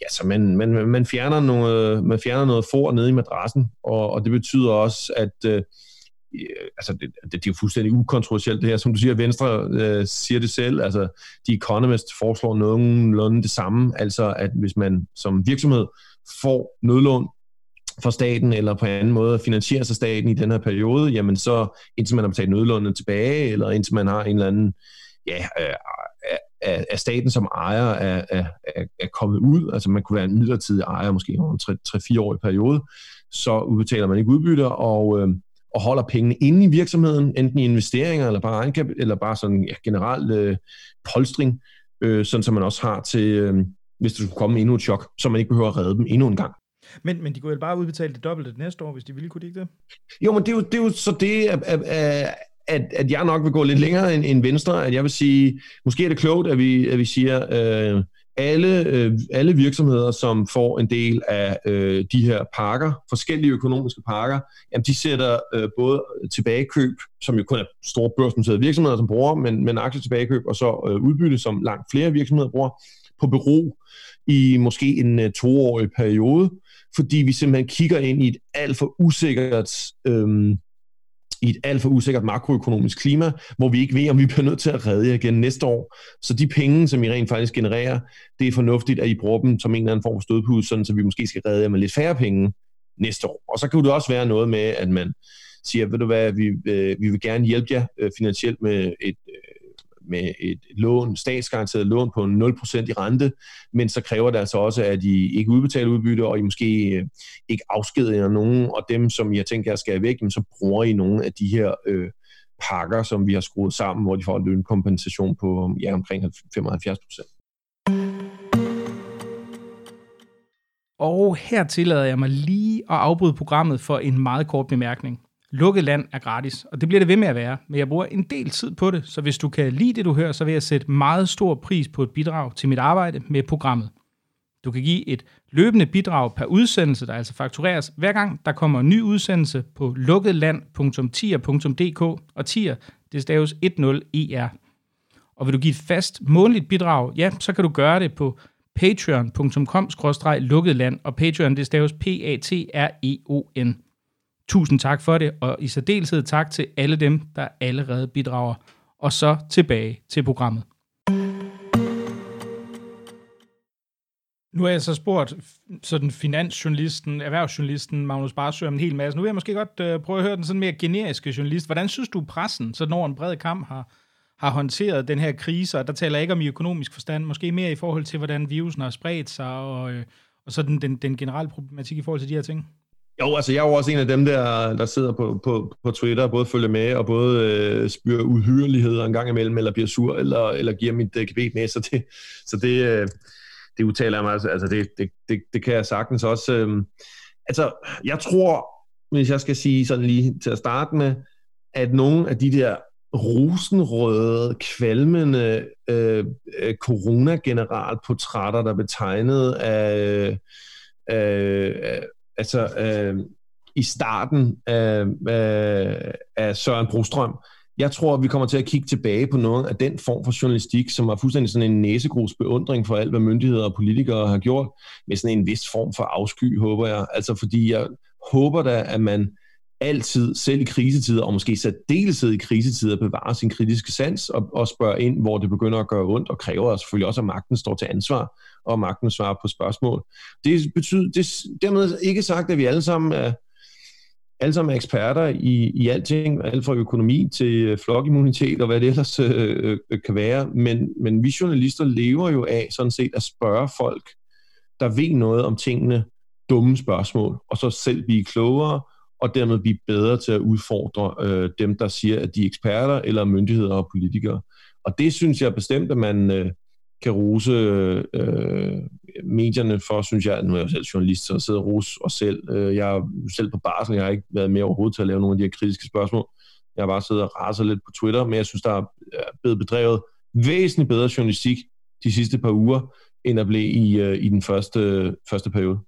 ja, så man, man, man, fjerner noget, man fjerner noget for nede i madrassen, og, og det betyder også, at øh, altså det, det, det er jo fuldstændig ukontroversielt det her. Som du siger, Venstre øh, siger det selv, altså The Economist foreslår nogenlunde det samme, altså at hvis man som virksomhed får nødlån for staten, eller på anden måde finansierer sig staten i den her periode, jamen så indtil man har betalt nødlånene tilbage, eller indtil man har en eller anden ja, øh, af, af staten som ejer er, er, er, er kommet ud, altså man kunne være en midlertidig ejer, måske over en 3-4 årig periode, så udbetaler man ikke udbytter, og, øh, og holder pengene inde i virksomheden, enten i investeringer, eller bare egenkab, eller bare sådan ja, generelt øh, polstring, øh, sådan som man også har til, øh, hvis der skulle komme endnu et chok, så man ikke behøver at redde dem endnu en gang. Men, men de kunne jo bare udbetale det dobbelte næste år, hvis de ville, kunne de ikke det? Jo, men det er jo, det er jo så det, at, at, at, at at jeg nok vil gå lidt længere end, end Venstre, at jeg vil sige, måske er det klogt, at vi, at vi siger, øh, alle, øh, alle virksomheder, som får en del af øh, de her pakker, forskellige økonomiske pakker, jamen de sætter øh, både tilbagekøb, som jo kun er store børsnoterede virksomheder, som bruger, men, men aktietilbagekøb, og så øh, udbytte, som langt flere virksomheder bruger, på bero i måske en øh, toårig periode, fordi vi simpelthen kigger ind i et alt for usikkert øh, i et alt for usikkert makroøkonomisk klima, hvor vi ikke ved, om vi bliver nødt til at redde jer igen næste år. Så de penge, som I rent faktisk genererer, det er fornuftigt, at I bruger dem som en eller anden form for stødpud, sådan så vi måske skal redde jer med lidt færre penge næste år. Og så kan det også være noget med, at man siger, ved du hvad, vi, øh, vi vil gerne hjælpe jer øh, finansielt med et øh, med et lån, statsgaranteret lån på 0% i rente, men så kræver det altså også, at I ikke udbetaler udbytte, og I måske øh, ikke afskediger nogen, og dem, som jeg tænker, jeg skal væk, så bruger I nogle af de her øh, pakker, som vi har skruet sammen, hvor de får en lønkompensation på ja, omkring 75 Og her tillader jeg mig lige at afbryde programmet for en meget kort bemærkning. Lukket land er gratis, og det bliver det ved med at være, men jeg bruger en del tid på det, så hvis du kan lide det, du hører, så vil jeg sætte meget stor pris på et bidrag til mit arbejde med programmet. Du kan give et løbende bidrag per udsendelse, der altså faktureres hver gang, der kommer en ny udsendelse på lukketland.tier.dk, og tier, det staves 10er. Og vil du give et fast månedligt bidrag, ja, så kan du gøre det på patreon.com-lukketland, og Patreon, det staves P-A-T-R-E-O-N. Tusind tak for det, og i særdeleshed tak til alle dem, der allerede bidrager. Og så tilbage til programmet. Nu har jeg så spurgt sådan finansjournalisten, erhvervsjournalisten Magnus Barsø om en hel masse. Nu vil jeg måske godt uh, prøve at høre den sådan mere generiske journalist. Hvordan synes du, pressen, sådan over en bred kamp, har, har håndteret den her krise? Og der taler jeg ikke om i økonomisk forstand, måske mere i forhold til, hvordan virusen har spredt sig, og, øh, og sådan den, den generelle problematik i forhold til de her ting. Jo, altså jeg er jo også en af dem, der, der sidder på, på, på Twitter og både følger med og både øh, spyrer uhyreligheder en gang imellem, eller bliver sur, eller, eller giver mit øh, gebet med. Så det, så det, øh, det udtaler jeg mig, altså, det, det, det, det kan jeg sagtens også. Øh, altså, jeg tror, hvis jeg skal sige sådan lige til at starte med, at nogle af de der rosenrøde, kvalmende øh, øh corona-generalportrætter, der er betegnet af, øh, altså øh, i starten øh, øh, af Søren Brostrøm, jeg tror, vi kommer til at kigge tilbage på noget af den form for journalistik, som var fuldstændig sådan en næsegrus beundring for alt, hvad myndigheder og politikere har gjort, med sådan en vis form for afsky, håber jeg. Altså fordi jeg håber da, at man altid, selv i krisetider, og måske særdeleshed i krisetider, bevarer sin kritiske sans og, og spørger ind, hvor det begynder at gøre ondt, og kræver selvfølgelig også, at magten står til ansvar, og magten svarer på spørgsmål. Det betyder det, dermed ikke sagt, at vi alle sammen er, alle sammen er eksperter i, i alting, alt fra økonomi til øh, flokimmunitet og hvad det ellers øh, øh, kan være, men, men vi journalister lever jo af sådan set at spørge folk, der ved noget om tingene, dumme spørgsmål, og så selv blive klogere, og dermed blive bedre til at udfordre øh, dem, der siger, at de er eksperter eller myndigheder og politikere. Og det synes jeg bestemt, at man øh, kan rose øh, medierne for, synes jeg. Nu er jeg selv journalist, så jeg sidder og rose os selv. Øh, jeg er selv på barsel, jeg har ikke været med overhovedet til at lave nogle af de her kritiske spørgsmål. Jeg har bare siddet og raset lidt på Twitter, men jeg synes, der er blevet bedrevet væsentligt bedre journalistik de sidste par uger, end at blive i, øh, i den første, første periode.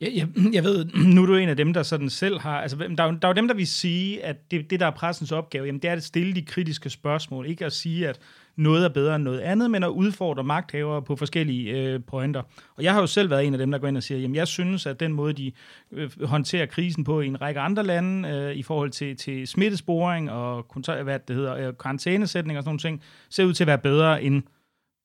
Jeg, jeg, jeg ved, nu er du en af dem, der sådan selv har... Altså, der, er jo, der er jo dem, der vil sige, at det, det, der er pressens opgave, jamen, det er at stille de kritiske spørgsmål. Ikke at sige, at noget er bedre end noget andet, men at udfordre magthavere på forskellige øh, pointer. Og jeg har jo selv været en af dem, der går ind og siger, jamen jeg synes, at den måde, de øh, håndterer krisen på i en række andre lande, øh, i forhold til, til smittesporing og hvad det hedder, øh, karantænesætning og sådan nogle ting, ser ud til at være bedre end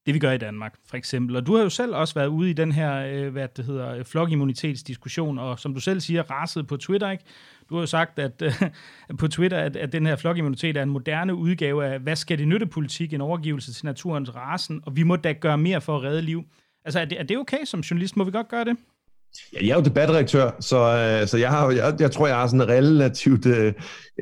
det vi gør i Danmark, for eksempel. Og du har jo selv også været ude i den her, øh, hvad det hedder, flokimmunitetsdiskussion, og som du selv siger, raset på Twitter, ikke? Du har jo sagt at, øh, på Twitter, at, at den her flokimmunitet er en moderne udgave af, hvad skal det nytte politik, en overgivelse til naturens rasen, og vi må da gøre mere for at redde liv. Altså, er det, er det okay som journalist? Må vi godt gøre det? Ja, jeg er jo debatredaktør, så, øh, så jeg, har, jeg, jeg tror, jeg har sådan en relativt øh,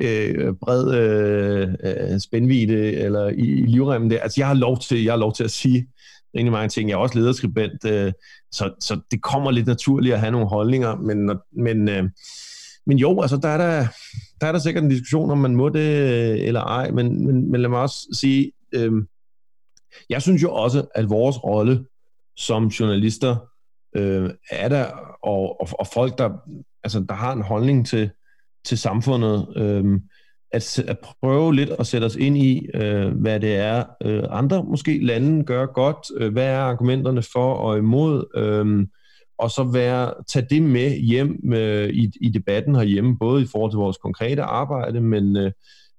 øh bred øh, øh, spændvide eller i, i livremmen der. Altså, jeg har lov til, jeg har lov til at sige rigtig mange ting. Jeg er også lederskribent, øh, så, så det kommer lidt naturligt at have nogle holdninger, men, men, øh, men jo, altså, der er der, der er der sikkert en diskussion, om man må det øh, eller ej, men, men, men lad mig også sige, øh, jeg synes jo også, at vores rolle som journalister øh, er der, og, og, og folk, der, altså, der har en holdning til, til samfundet, øh, at, at prøve lidt at sætte os ind i, øh, hvad det er, øh, andre måske lande gør godt, øh, hvad er argumenterne for og imod, øh, og så være, tage det med hjem øh, i, i debatten herhjemme, både i forhold til vores konkrete arbejde, men, øh,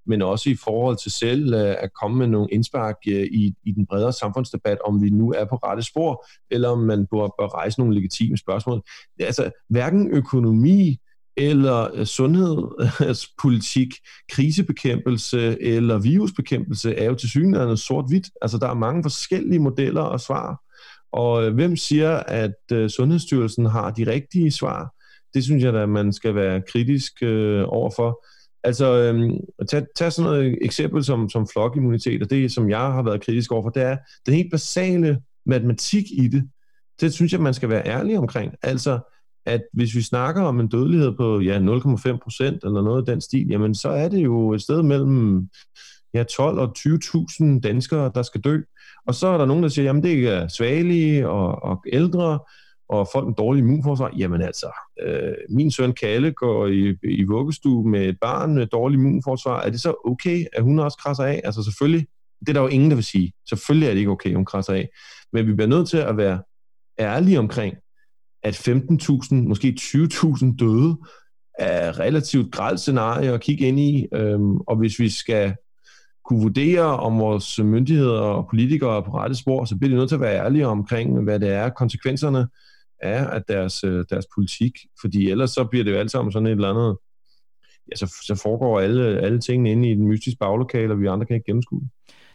men også i forhold til selv øh, at komme med nogle indspark øh, i, i den bredere samfundsdebat, om vi nu er på rette spor, eller om man bør, bør rejse nogle legitime spørgsmål. Altså, hverken økonomi eller øh, sundhedspolitik, krisebekæmpelse eller virusbekæmpelse er jo til synligheden sort-hvidt. Altså, der er mange forskellige modeller og svar. Og hvem siger, at Sundhedsstyrelsen har de rigtige svar? Det synes jeg at man skal være kritisk øh, overfor. Altså, øhm, tag, tag sådan noget eksempel som, som flokimmunitet, og det, som jeg har været kritisk overfor, det er den helt basale matematik i det. Det synes jeg, man skal være ærlig omkring. Altså, at hvis vi snakker om en dødelighed på ja, 0,5 procent eller noget af den stil, jamen så er det jo et sted mellem ja, 12 og 20.000 danskere, der skal dø. Og så er der nogen, der siger, jamen det er svagelige og, og ældre, og folk med dårlig immunforsvar, jamen altså, øh, min søn Kalle går i, i vuggestue med et barn med dårlig immunforsvar, er det så okay, at hun også krasser af? Altså selvfølgelig, det er der jo ingen, der vil sige. Selvfølgelig er det ikke okay, at hun krasser af. Men vi bliver nødt til at være ærlige omkring, at 15.000, måske 20.000 døde er relativt grælt scenarie at kigge ind i, øhm, og hvis vi skal kunne vurdere, om vores myndigheder og politikere er på rette spor, så bliver de nødt til at være ærlige omkring, hvad det er, konsekvenserne er af deres, øh, deres politik, fordi ellers så bliver det jo alt sammen sådan et eller andet, ja, så, så foregår alle, alle tingene inde i den mystiske baglokale, og vi andre kan ikke gennemskue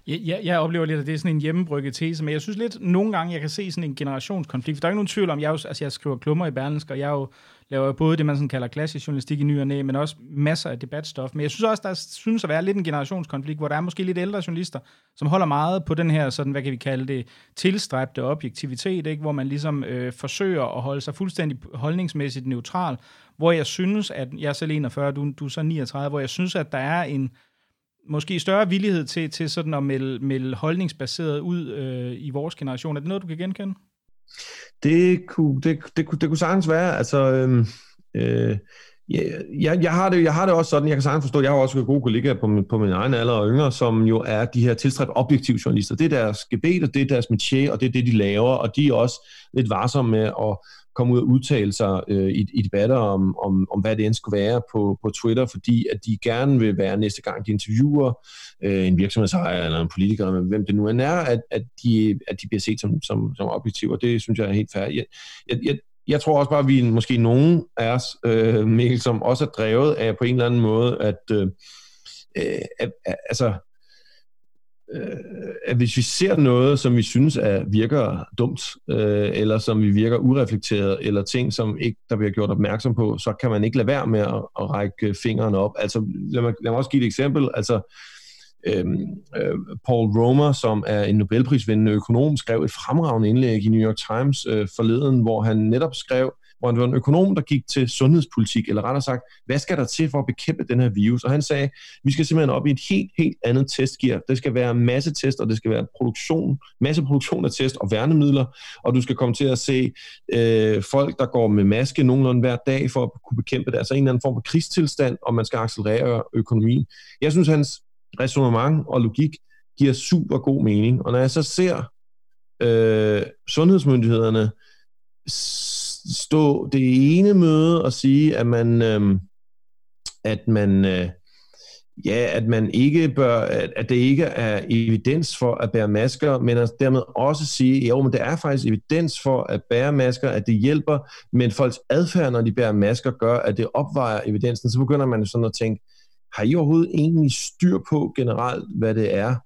jeg, jeg oplever lidt, at det er sådan en hjemmebrygget tese, men jeg synes lidt, nogle gange, jeg kan se sådan en generationskonflikt. For der er ikke nogen tvivl om, jeg, jo, altså jeg skriver klummer i Berlinsk, og jeg jo laver både det, man sådan kalder klassisk journalistik i ny og næ, men også masser af debatstof. Men jeg synes også, der synes at være lidt en generationskonflikt, hvor der er måske lidt ældre journalister, som holder meget på den her, sådan, hvad kan vi kalde det, tilstræbte objektivitet, ikke? hvor man ligesom øh, forsøger at holde sig fuldstændig holdningsmæssigt neutral, hvor jeg synes, at jeg er selv 41, du, du er så 39, hvor jeg synes, at der er en, måske større villighed til, til sådan at melde, melde holdningsbaseret ud øh, i vores generation. Er det noget, du kan genkende? Det kunne, det, det, kunne, det kunne sagtens være. Altså, øhm, øh, øh, jeg, jeg, har det, jeg har det også sådan, jeg kan sagtens forstå, jeg har også gode kollegaer på min, på min egen alder og yngre, som jo er de her tilstræbt objektive journalister. Det er deres gebet, og det er deres métier, og det er det, de laver, og de er også lidt varsomme med at komme ud og udtale sig øh, i, i debatter om, om, om, hvad det end skulle være på, på Twitter, fordi at de gerne vil være næste gang, de interviewer øh, en virksomhedsejer eller en politiker, eller hvem det nu end er, at, at, de, at de bliver set som, som, som objektive, og det synes jeg er helt fair. Jeg, jeg, jeg, jeg tror også bare, at vi måske nogen af os, øh, Mikkel, som også er drevet af på en eller anden måde, at, øh, øh, at altså, Øh, at hvis vi ser noget, som vi synes er, virker dumt, øh, eller som vi virker ureflekteret, eller ting, som ikke der bliver gjort opmærksom på, så kan man ikke lade være med at, at række fingrene op. Altså, lad mig, lad mig også give et eksempel. Altså, øhm, øh, Paul Romer, som er en Nobelprisvindende økonom, skrev et fremragende indlæg i New York Times øh, forleden, hvor han netop skrev, hvor han var en økonom, der gik til sundhedspolitik, eller rettere sagt, hvad skal der til for at bekæmpe den her virus? Og han sagde, vi skal simpelthen op i et helt, helt andet testgear. Det skal være masse test, og det skal være produktion, masse produktion af test og værnemidler, og du skal komme til at se øh, folk, der går med maske nogenlunde hver dag for at kunne bekæmpe det. Altså en eller anden form for krigstilstand, og man skal accelerere økonomien. Jeg synes, hans resonemang og logik giver super god mening. Og når jeg så ser øh, sundhedsmyndighederne stå det ene møde og sige, at man, øh, at man øh, ja, at man ikke bør, at det ikke er evidens for at bære masker, men at dermed også sige, jo, men der er faktisk evidens for at bære masker, at det hjælper, men folks adfærd, når de bærer masker, gør, at det opvejer evidensen. Så begynder man sådan at tænke, har I overhovedet egentlig styr på generelt, hvad det er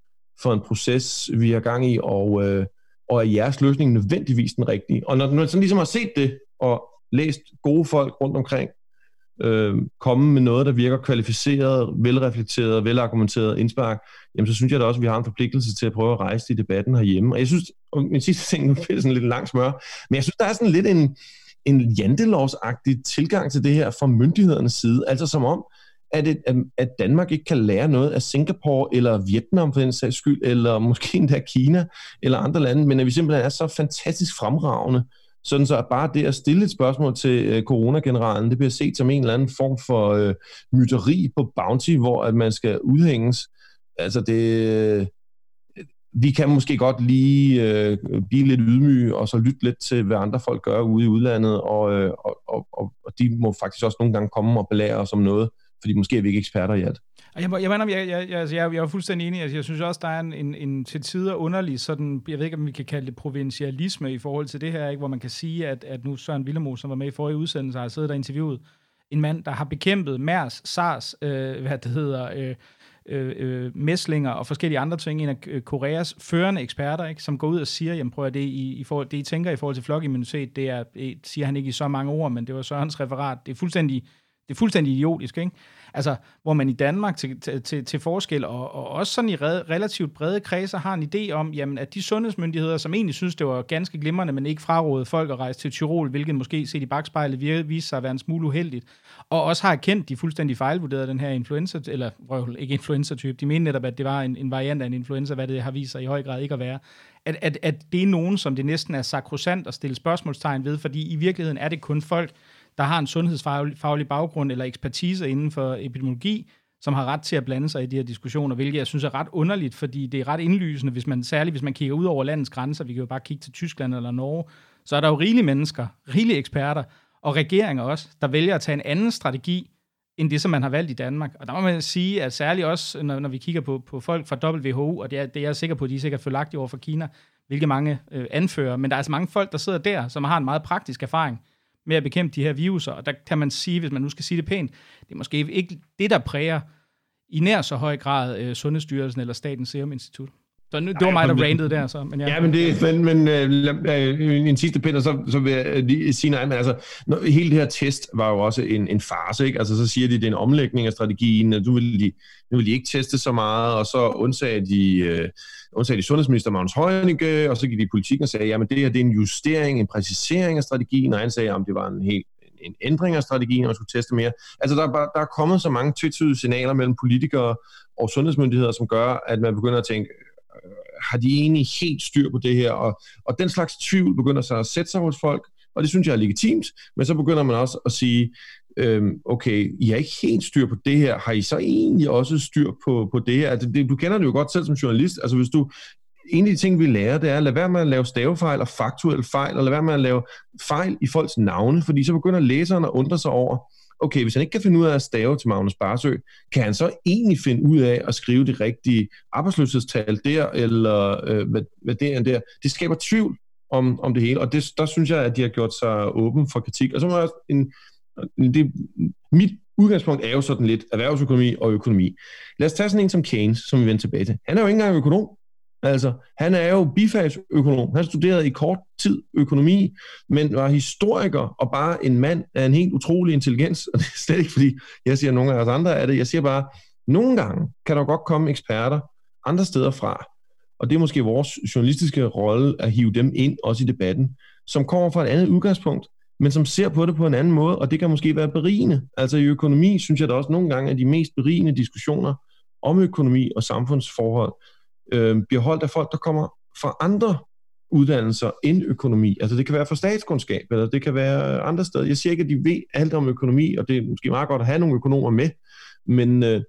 for en proces, vi har gang i, og, øh, og er jeres løsning nødvendigvis den rigtige? Og når man sådan ligesom har set det, og læst gode folk rundt omkring, øh, komme med noget, der virker kvalificeret, velreflekteret, velargumenteret indspark, jamen så synes jeg da også, at vi har en forpligtelse til at prøve at rejse i debatten herhjemme. Og jeg synes, og min sidste ting, nu bliver sådan lidt lang smør, men jeg synes, der er sådan lidt en, en jantelovsagtig tilgang til det her fra myndighedernes side, altså som om, at, det, at Danmark ikke kan lære noget af Singapore eller Vietnam for den sags skyld, eller måske endda Kina eller andre lande, men at vi simpelthen er så fantastisk fremragende, sådan så bare det at stille et spørgsmål til øh, coronageneralen, det bliver set som en eller anden form for øh, myteri på Bounty, hvor at man skal udhænges. Altså det, øh, vi kan måske godt lige øh, blive lidt ydmyge, og så lytte lidt til, hvad andre folk gør ude i udlandet, og, øh, og, og, og de må faktisk også nogle gange komme og belære os om noget, fordi måske er vi ikke eksperter i alt. Jeg, jeg, jeg, jeg, jeg, jeg, jeg er fuldstændig enig. Altså, jeg synes også, der er en, en, en til tider underlig, sådan, jeg ved ikke, om vi kan kalde det provincialisme i forhold til det her, ikke? hvor man kan sige, at, at nu Søren Villemo, som var med i forrige udsendelse, har siddet der interviewet en mand, der har bekæmpet MERS, SARS, øh, hvad det hedder, øh, øh, øh, mæslinger og forskellige andre ting, en af øh, Koreas førende eksperter, ikke, som går ud og siger, jamen prøv at det, I, i forhold, det I tænker i forhold til flokimmunitet, det er, det siger han ikke i så mange ord, men det var Sørens referat, det er fuldstændig, det er fuldstændig idiotisk, ikke? Altså, hvor man i Danmark til, til, til forskel, og, og også sådan i red, relativt brede kredser, har en idé om, jamen, at de sundhedsmyndigheder, som egentlig synes, det var ganske glimrende, men ikke frarådede folk at rejse til Tyrol, hvilket måske set i bagspejlet viste sig at være en smule uheldigt, og også har erkendt, de fuldstændig fejlvurderede den her influenza, eller røv, ikke influenza-type, de mente netop, at det var en, en variant af en influenza, hvad det har vist sig i høj grad ikke at være. At, at, at det er nogen, som det næsten er sakrosant at stille spørgsmålstegn ved, fordi i virkeligheden er det kun folk, der har en sundhedsfaglig baggrund eller ekspertise inden for epidemiologi, som har ret til at blande sig i de her diskussioner, hvilket jeg synes er ret underligt, fordi det er ret indlysende, hvis man, særligt hvis man kigger ud over landets grænser, vi kan jo bare kigge til Tyskland eller Norge, så er der jo rigelige mennesker, rigelige eksperter, og regeringer også, der vælger at tage en anden strategi, end det, som man har valgt i Danmark. Og der må man sige, at særligt også, når, når vi kigger på, på folk fra WHO, og det er, det er jeg sikker på, at de er sikkert følagt over for Kina, hvilke mange øh, anfører, men der er altså mange folk, der sidder der, som har en meget praktisk erfaring med at bekæmpe de her viruser. Og der kan man sige, hvis man nu skal sige det pænt, det er måske ikke det, der præger i nær så høj grad øh, Sundhedsstyrelsen eller Statens Serum Institut. Så nu, det var mig, der randede der, så. Men ja, ja men, det, men, men øh, en sidste pind, så, så vil jeg lige sige noget men altså, når, hele det her test var jo også en, en farse, ikke? Altså, så siger de, det er en omlægning af strategien, nu vil de, nu vil de ikke teste så meget, og så undsagde de, øh, undsagde de sundhedsminister Magnus Heunicke, og så gik de i politikken og sagde, jamen det her, det er en justering, en præcisering af strategien, og han sagde, om det var en helt en ændring af strategien, og man skulle teste mere. Altså, der er, bare, der er kommet så mange tvetydige signaler mellem politikere og sundhedsmyndigheder, som gør, at man begynder at tænke, har de egentlig helt styr på det her? Og, og den slags tvivl begynder så at sætte sig hos folk, og det synes jeg er legitimt, men så begynder man også at sige, øhm, okay, I har ikke helt styr på det her, har I så egentlig også styr på, på det her? Altså, det, du kender det jo godt selv som journalist, altså hvis du, en af de ting, vi lærer, det er at lade være med at lave stavefejl og faktuelle fejl, og lade være med at lave fejl i folks navne, fordi så begynder læseren at undre sig over, okay, hvis han ikke kan finde ud af at stave til Magnus Barsø, kan han så egentlig finde ud af at skrive det rigtige arbejdsløshedstal der, eller øh, hvad, hvad det er der? Det skaber tvivl om, om det hele, og det, der synes jeg, at de har gjort sig åben for kritik. Og så må jeg en, det, mit udgangspunkt er jo sådan lidt erhvervsøkonomi og økonomi. Lad os tage sådan en som Keynes, som vi vender tilbage til. Han er jo ikke engang økonom. Altså, han er jo bifagsøkonom. Han studerede i kort tid økonomi, men var historiker og bare en mand af en helt utrolig intelligens. Og det er slet ikke, fordi jeg siger, at nogle af os andre er det. Jeg siger bare, nogle gange kan der godt komme eksperter andre steder fra, og det er måske vores journalistiske rolle at hive dem ind, også i debatten, som kommer fra et andet udgangspunkt, men som ser på det på en anden måde, og det kan måske være berigende. Altså i økonomi synes jeg da også nogle gange, at de mest berigende diskussioner om økonomi og samfundsforhold øh, bliver holdt af folk, der kommer fra andre uddannelser end økonomi. Altså det kan være fra statskundskab, eller det kan være andre steder. Jeg siger ikke, at de ved alt om økonomi, og det er måske meget godt at have nogle økonomer med, men, øh,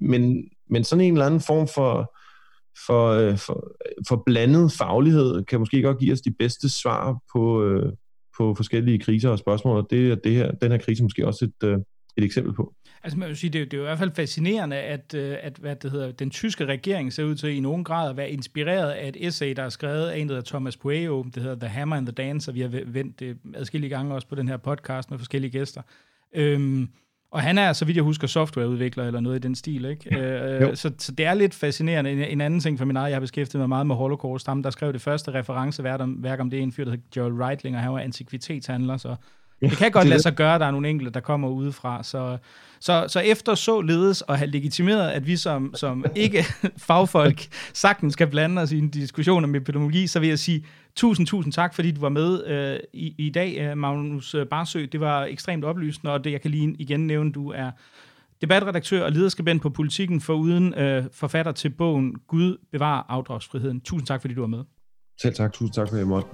men, men sådan en eller anden form for, for, øh, for, for blandet faglighed kan måske godt give os de bedste svar på, øh, på forskellige kriser og spørgsmål, og det er det her, den her krise måske også et, øh, et eksempel på. Altså man vil sige, det, er, det er jo i hvert fald fascinerende, at, øh, at hvad det hedder, den tyske regering ser ud til i nogen grad at være inspireret af et essay, der er skrevet af en, der hedder Thomas Pueo, det hedder The Hammer and the Dance, og vi har vendt det adskillige gange også på den her podcast med forskellige gæster. Øhm, og han er, så vidt jeg husker, softwareudvikler eller noget i den stil, ikke? Øh, så, så det er lidt fascinerende. En, en anden ting for min eget, jeg har beskæftiget mig meget med Holocaust, ham der skrev det første referenceværk om, værk om det, en fyr, der hedder Joel Reitling, og han var antikvitetshandler, så det kan godt lade sig gøre, der er nogle enkelte, der kommer udefra. Så, så, så efter så ledes og have legitimeret, at vi som, som ikke fagfolk sagtens skal blande os i en diskussion om epidemiologi, så vil jeg sige tusind, tusind tak, fordi du var med øh, i, i dag, øh, Magnus Barsø. Det var ekstremt oplysende, og det, jeg kan lige igen nævne, du er debatredaktør og lederskribent på Politikken, for uden øh, forfatter til bogen Gud bevarer afdragsfriheden. Tusind tak, fordi du var med. Selv tak. Tusind tak, for at jeg måtte.